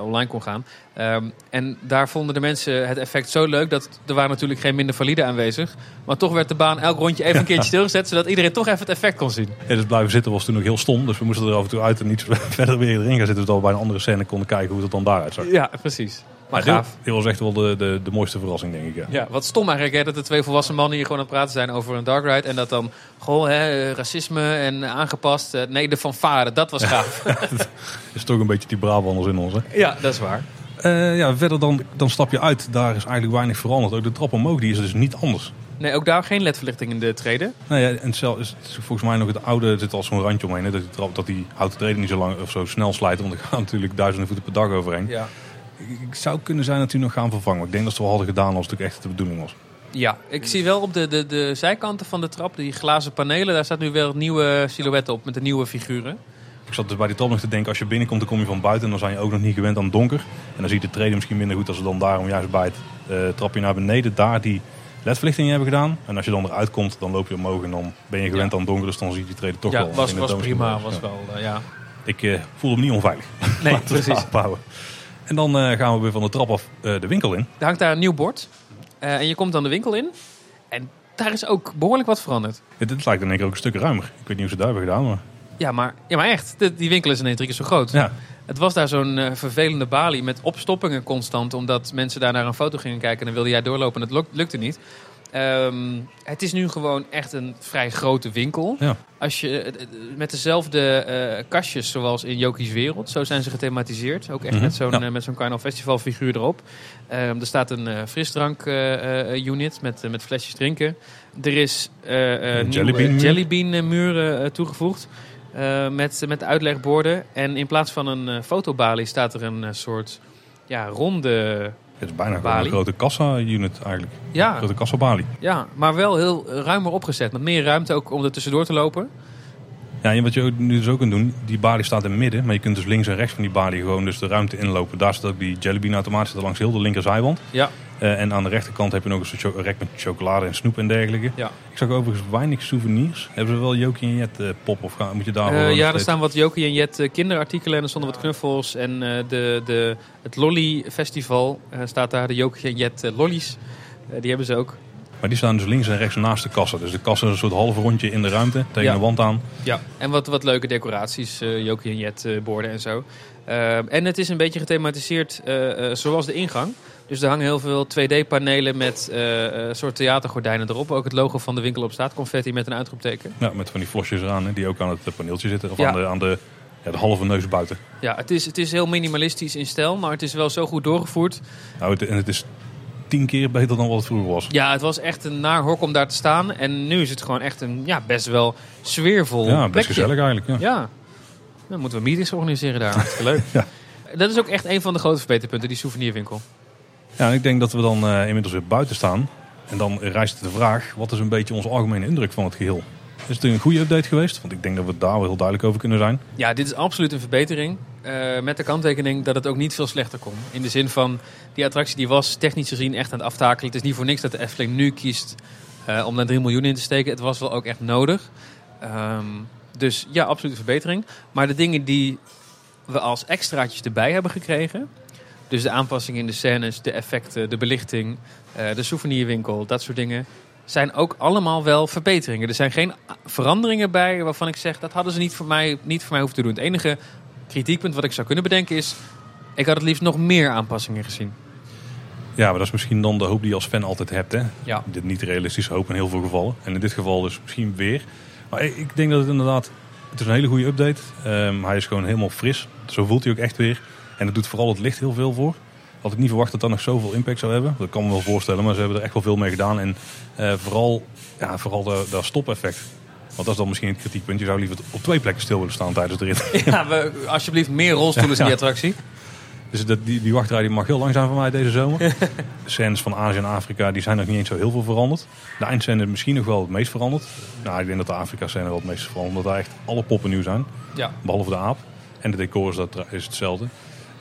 online kon gaan. Ehm, en daar vonden de mensen het effect zo leuk dat er waren natuurlijk geen minder valide aanwezig. Maar toch werd de baan elk rondje even een keertje stilgezet, zodat iedereen toch even het effect kon zien. Ja, dus blijven zitten was toen nog heel stom. Dus we moesten er af en toe uit en iets verder weer erin gaan zitten. Zodat we bij een andere scène konden kijken hoe het dan daaruit zag. Ja, precies. Maar gaaf. dit was echt wel de, de, de mooiste verrassing, denk ik. Ja. Ja, wat stom eigenlijk hè, dat de twee volwassen mannen hier gewoon aan het praten zijn over een dark ride. En dat dan, goh, hè, racisme en aangepast. eh, nee, de fanfare, dat was gaaf. Is toch een beetje die Brabanders in ons, hè? ja, dat is waar. Eh, ja, verder dan, dan stap je uit. Daar is eigenlijk weinig veranderd. Ook de trap omhoog die is dus niet anders. Nee, ook daar geen ledverlichting in de treden. Nou ja, en het is volgens mij nog het oude, er zit al zo'n randje omheen. Hè, dat, die trap, dat die houten treden niet zo lang of zo snel slijten. Want er gaan natuurlijk duizenden voeten per dag overheen. Ja. Ik, zou kunnen zijn dat die nog gaan vervangen. Ik denk dat ze wel hadden gedaan als het ook echt de bedoeling was. Ja, ik zie wel op de, de, de zijkanten van de trap, die glazen panelen, daar staat nu weer nieuwe silhouetten op met de nieuwe figuren. Ik zat dus bij die trap nog te denken, als je binnenkomt, dan kom je van buiten. En dan zijn je ook nog niet gewend aan donker. En dan zie je de treden misschien minder goed als ze dan daarom juist bij het eh, trapje naar beneden daar die ledverlichting hebben gedaan. En als je dan eruit komt, dan loop je omhoog en dan ben je gewend Ja. aan donker. Dus dan zie je die treden toch ja, wel. Was, was prima, wel was wel, eh, ja. Ik eh, voelde me niet onveilig. Nee, precies. houden. En dan eh, gaan we weer van de trap af eh, de winkel in. Er hangt daar een nieuw bord. Eh, en je komt dan de winkel in. En daar is ook behoorlijk wat veranderd. Dit, dit lijkt in één keer ook een stuk ruimer. Ik weet niet hoe ze het daar hebben gedaan, maar... Ja, maar, ja, maar echt. Die winkel is ineens drie keer zo groot. Ja, Het was daar zo'n vervelende balie met opstoppingen constant. Omdat mensen daar naar een foto gingen kijken. En dan wilde jij doorlopen en het luk- lukte niet. Ehm, het is nu gewoon echt een vrij grote winkel. ja. Als je, eh, eh, met dezelfde eh, kastjes zoals in Joki's Wereld. Zo zijn ze gethematiseerd. Ook echt Mhm, met zo'n ja. met zo'n Carnaval Festival figuur erop. Ehm, er staat een eh, frisdrank unit met, met flesjes drinken. Er is Een jellybean muren toegevoegd. met, met uitlegborden. En in plaats van een fotobalie staat er een soort ja, ronde... Het is bijna een grote kassa-unit eigenlijk. Een Ja, grote kassabalie. ja, maar wel heel ruimer opgezet. Met meer ruimte ook om er tussendoor te lopen. Ja, en wat je nu dus ook kunt doen, die balie staat in het midden. Maar je kunt dus links en rechts van die balie gewoon dus de ruimte inlopen. Daar staat ook die jellybean automaat zit langs heel de linkerzijwand. Ja, Eh, en aan de rechterkant heb je nog een rek met chocolade en snoep en dergelijke. ja. Ik zag overigens weinig souvenirs. Hebben ze wel Jokie en Jet eh, pop of gaan, moet je daar nog ja, er steeds- staan wat Jokie en Jet kinderartikelen en er stonden wat knuffels. En de, de, het Lolly Festival staat daar, de Jokie en Jet lollies. Die hebben ze ook. Maar die staan dus links en rechts naast de kassa. Dus de kassa is een soort halve rondje in de ruimte tegen Ja. de wand aan. Ja. En wat, wat leuke decoraties, eh Jokie en Jet eh, borden en zo. Eh, en het is een beetje gethematiseerd zoals de ingang. Dus er hangen heel veel 2D-panelen met eh, soort theatergordijnen erop. Ook het logo van de winkel op staat. Confetti met een uitroepteken. Ja, met van die flosjes eraan hè, die ook aan het paneeltje zitten. Of Ja. aan, de, aan de, ja, de halve neus buiten. Ja, het is, het is heel minimalistisch in stijl, maar het is wel zo goed doorgevoerd. Nou, het, en het is tien keer beter dan wat het vroeger was. Ja, het was echt een naar hok om daar te staan. En nu is het gewoon echt een ja, best wel sfeervol Ja, best plekje. gezellig eigenlijk. Ja. Ja, dan moeten we meetings organiseren daar. Hartstikke leuk. Ja. Dat is ook echt een van de grote verbeterpunten, die souvenirwinkel. Ja, en ik denk dat we dan eh, inmiddels weer buiten staan. En dan rijst de vraag, wat is een beetje onze algemene indruk van het geheel? Is het een goede update geweest? Want ik denk dat we daar wel heel duidelijk over kunnen zijn. Ja, dit is absoluut een verbetering. eh, met de kanttekening dat het ook niet veel slechter kon. In de zin van, die attractie die was technisch gezien echt aan het aftakelen. Het is niet voor niks dat de Efteling nu kiest eh, om daar 3 miljoen in te steken. Het was wel ook echt nodig. Ehm, dus ja, absoluut een verbetering. Maar de dingen die we als extraatjes erbij hebben gekregen... Dus de aanpassingen in de scènes, de effecten, de belichting, eh, de souvenirwinkel, dat soort dingen... zijn ook allemaal wel verbeteringen. Er zijn geen veranderingen bij waarvan ik zeg... dat hadden ze niet voor mij, niet voor mij hoeven te doen. Het enige kritiekpunt wat ik zou kunnen bedenken is... ik had het liefst nog meer aanpassingen gezien. Ja, maar dat is misschien dan de hoop die je als fan altijd hebt. Hè? Ja. Dit niet realistische hoop in heel veel gevallen. En in dit geval dus misschien weer. Maar ik denk dat het inderdaad... Het is een hele goede update. Ehm, hij is gewoon helemaal fris. Zo voelt hij ook echt weer. En het doet vooral het licht heel veel voor. Had ik niet verwacht dat dat nog zoveel impact zou hebben. Dat kan me wel voorstellen. Maar ze hebben er echt wel veel mee gedaan. En eh, vooral, ja, vooral dat, dat stopeffect. Want dat is dan misschien het kritiekpunt. Je zou liever op twee plekken stil willen staan tijdens de rit. Ja, we, alsjeblieft meer rolstoelen in die attractie. Dus dat, die, die wachtrij die mag heel lang zijn voor mij deze zomer. De scènes van Azië en Afrika die zijn nog niet eens zo heel veel veranderd. De eindscène is misschien nog wel het meest veranderd. Nou, ik denk dat de Afrika-scène wel het meest veranderd. Omdat daar echt alle poppen nieuw zijn. Ja. Behalve de aap. En de decor is, dat, is hetzelfde.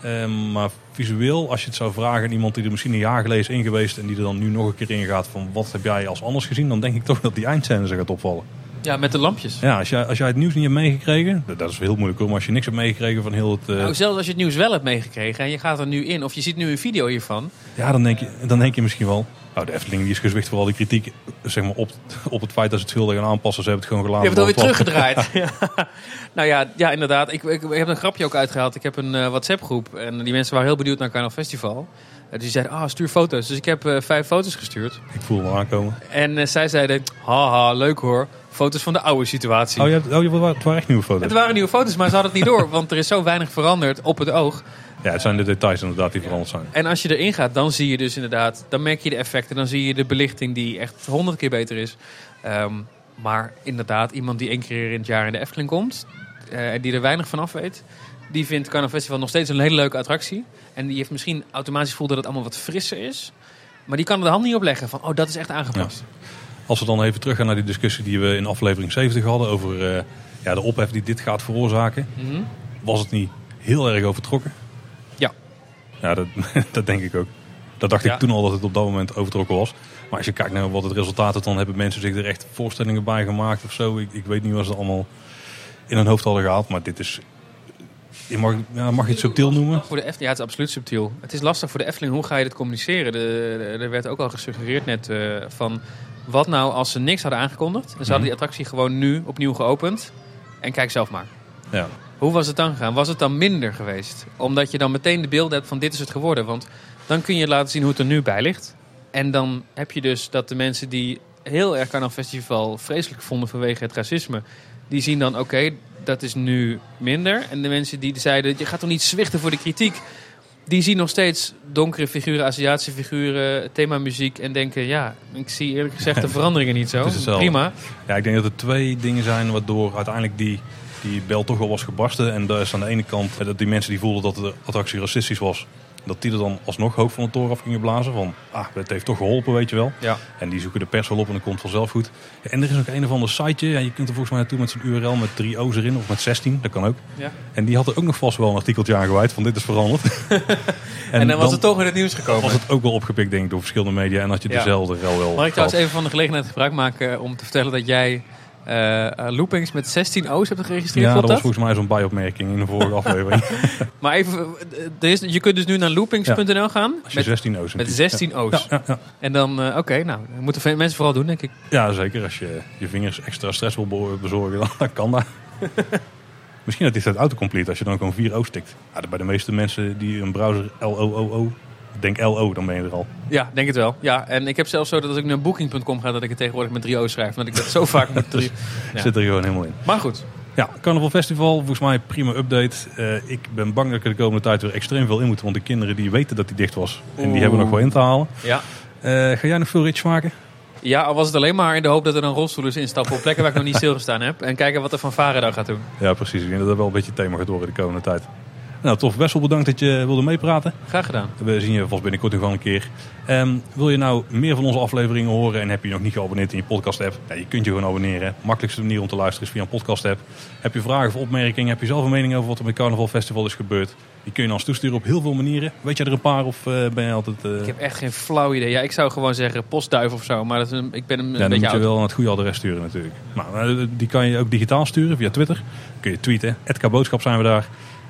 Ehm, maar visueel, als je het zou vragen aan iemand die er misschien een jaar geleden is in geweest... en die er dan nu nog een keer in gaat van wat heb jij als anders gezien... dan denk ik toch dat die eindscène gaat opvallen. ja, met de lampjes. Ja, als jij, als jij het nieuws niet hebt meegekregen... dat- is heel moeilijk hoor, maar als je niks hebt meegekregen van heel het... eh, Nou, zelfs als je het nieuws wel hebt meegekregen en je gaat er nu in... of je ziet nu een video hiervan... Ja, dan denk je, dan denk je misschien wel. Nou, de Efteling die is gezwicht voor al die kritiek zeg maar, op, op het feit dat ze het veel gaan aanpassen. Ze hebben het gewoon Je gelaten. hebt het alweer teruggedraaid. Ja. Nou ja, ja inderdaad. Ik, ik, ik heb een grapje ook uitgehaald. Ik heb een eh, WhatsApp-groep. En die mensen waren heel benieuwd naar Carnaval Festival. Eh, dus die zeiden, ah, stuur foto's. Dus ik heb eh, vijf foto's gestuurd. Ik voel hem aankomen. En zij zeiden, haha, leuk hoor. Foto's van de oude situatie. Oh, je hebt, oh je, het waren echt nieuwe foto's. Het waren nieuwe foto's, maar ze hadden het niet door. Want er is zo weinig veranderd op het oog. Ja, het zijn de details inderdaad die veranderd zijn. En als je erin gaat, dan zie je dus inderdaad... dan merk je de effecten. Dan zie je de belichting die echt honderd keer beter is. Ehm, maar inderdaad, iemand die één keer in het jaar in de Efteling komt... eh, en die er weinig van af weet... die vindt Carnaval Festival nog steeds een hele leuke attractie. En die heeft misschien automatisch gevoel dat het allemaal wat frisser is. Maar die kan er de hand niet op leggen van... oh, dat is echt aangepast. Als we dan even teruggaan naar die discussie die we in aflevering 70 hadden... over eh, ja, de ophef die dit gaat veroorzaken. Mhm. Was het niet heel erg overtrokken? Ja. Dat, dat denk ik ook. Dat dacht Ja. ik toen al dat het op dat moment overtrokken was. Maar als je kijkt naar wat het resultaat is, dan hebben mensen zich er echt voorstellingen bij gemaakt of zo. Ik, ik weet niet wat ze allemaal in hun hoofd hadden gehaald. Maar dit is je mag, ja, mag je het subtiel noemen? Voor de Efteling, ja, het is absoluut subtiel. Het is lastig voor de Efteling, hoe ga je dit communiceren? De, de- er werd ook al gesuggereerd net eh, van... Wat nou als ze niks hadden aangekondigd? En ze hadden Mhm. die attractie gewoon nu opnieuw geopend. En kijk zelf maar. Ja. Hoe was het dan gegaan? Was het dan minder geweest? Omdat je dan meteen de beelden hebt van dit is het geworden. Want dan kun je laten zien hoe het er nu bij ligt. En dan heb je dus dat de mensen die heel erg Carnaval Festival vreselijk vonden vanwege het racisme... die zien dan, oké, dat is nu minder. En de mensen die zeiden, je gaat toch niet zwichten voor de kritiek... die zien nog steeds donkere figuren, Aziatische figuren, thema muziek... en denken, ja, ik zie eerlijk gezegd de veranderingen niet zo. Prima. Ja, ik denk dat er twee dingen zijn waardoor uiteindelijk die, die bel toch wel was gebarsten. En dat is aan de ene kant eh, dat die mensen die voelden dat de attractie racistisch was, dat die er dan alsnog hoog van de toren af gingen blazen. Van, ah, het heeft toch geholpen, weet je wel. Ja. En die zoeken de pers wel op en dat komt vanzelf goed. Ja, en er is ook een of ander siteje, ja, je kunt er volgens mij naartoe met zo'n URL met drie O's erin, of met 16, dat kan ook. Ja. En die had er ook nog vast wel een artikeltje aan gewijd van dit is veranderd. En, dan was het toch in het nieuws gekomen. was het ook wel opgepikt denk ik door verschillende media en had je dezelfde rel wel Mag ik trouwens even van de gelegenheid gebruik maken om te vertellen dat jij eh, eh, loopings met 16 O's hebt geregistreerd? Ja, dat was volgens mij zo'n bijopmerking in de vorige aflevering. Maar even, eh, er is, je kunt dus nu naar loopings.nl gaan Als je met, 16 O's met hebt. 16 O's. Ja, ja, ja. En dan, oké, nou, dat moeten veel mensen vooral doen, denk ik. Ja, zeker. Als je je vingers extra stress wil be- bezorgen, dan, kan dat. Misschien dat is het autocomplete als je dan gewoon 4 O stikt. Ja, bij de meeste mensen die een browser LOOO, denk LO, dan ben je er al. Ja, denk het wel. Ja, en ik heb zelfs zo dat als ik naar booking.com ga, dat ik het tegenwoordig met 3 O's schrijf. Omdat ik dat zo vaak moet. Drie... Ja. Zit er gewoon helemaal in. Maar goed, Ja, Carnaval Festival, volgens mij prima update. Eh, ik ben bang dat ik er de komende tijd weer extreem veel in moet. Want de kinderen die weten dat die dicht was. En die hebben nog wel in te halen. ja. Eh, ga jij nog veel ritjes maken? Ja, al was het alleen maar in de hoop dat er dan rolstoelers instappen op plekken waar ik nog niet stilgestaan heb. En kijken wat er van Varen dan gaat doen. Ja, precies. Ik denk dat dat wel een beetje thema gaat worden de komende tijd. Nou, tof. Best wel bedankt dat je wilde meepraten. Graag gedaan. We zien je vast binnenkort nog wel een keer. Ehm, wil je nou meer van onze afleveringen horen en heb je nog niet geabonneerd in je podcast app? Ja, je kunt je gewoon abonneren. Makkelijkste manier om te luisteren is via een podcast app. Heb je vragen of opmerkingen? Heb je zelf een mening over wat er met Carnaval Festival is gebeurd? Die kun je ons toesturen op heel veel manieren. Weet jij er een paar of eh, ben je altijd... eh, Ik heb echt geen flauw idee. Ja, ik zou gewoon zeggen postduif of zo. Maar dat is een, ik ben een, een ja, dan beetje moet je oud. wel naar het goede adres sturen natuurlijk. Maar eh, die kan je ook digitaal sturen via Twitter. Kun je tweeten. @kboodschap Boodschap zijn we daar.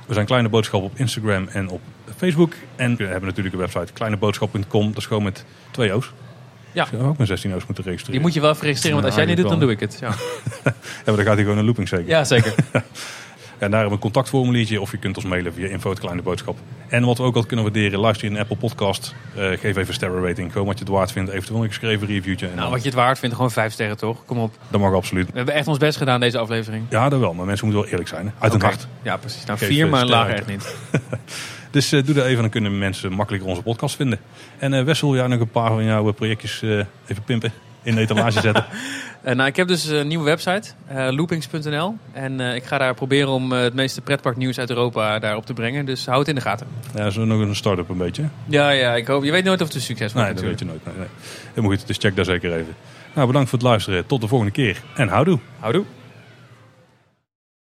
We zijn Kleine Boodschap op Instagram en op Facebook. En we hebben natuurlijk een website kleineboodschap.com. Dat is gewoon met twee O's. Ja. Ik zou ook met 16 O's moeten registreren. Die moet je wel even registreren, want als jij niet doet, dan doe ik het. Ja, Ja, maar dan gaat hij gewoon een looping zeker. ja zeker. En daar hebben we een contactformuliertje of je kunt ons mailen via info Kleine Boodschap. En wat we ook altijd kunnen waarderen, luister je in Apple Podcast. eh, geef even een sterren rating. Gewoon wat je het waard vindt. Eventueel een geschreven reviewtje. En Nou, dan- wat je het waard vindt, gewoon vijf sterren toch? Kom op. Dat mag absoluut. We hebben echt ons best gedaan deze aflevering. Ja, dat wel. Maar mensen moeten wel eerlijk zijn. hè. Uit hun Oké. hart. Ja, precies. Nou, Geef, vier, maar lager echt niet. Dus eh, doe dat even, dan kunnen mensen makkelijker onze podcast vinden. En eh Wessel, jij nog een paar van jouw projectjes even pimpen. In de etalage zetten. Eh, nou, ik heb dus een nieuwe website, eh, loopings.nl. En eh, ik ga daar proberen om het meeste pretparknieuws uit Europa daarop te brengen. Dus hou het in de gaten. ja, zo nog een start-up een beetje. Ja, ja, ik hoop. Je weet nooit of het een succes wordt Nee, dat weet je nooit. Nee, nee. Helemaal goed, dus check daar zeker even. Nou, bedankt voor het luisteren. Tot de volgende keer. En houdoe. Houdoe.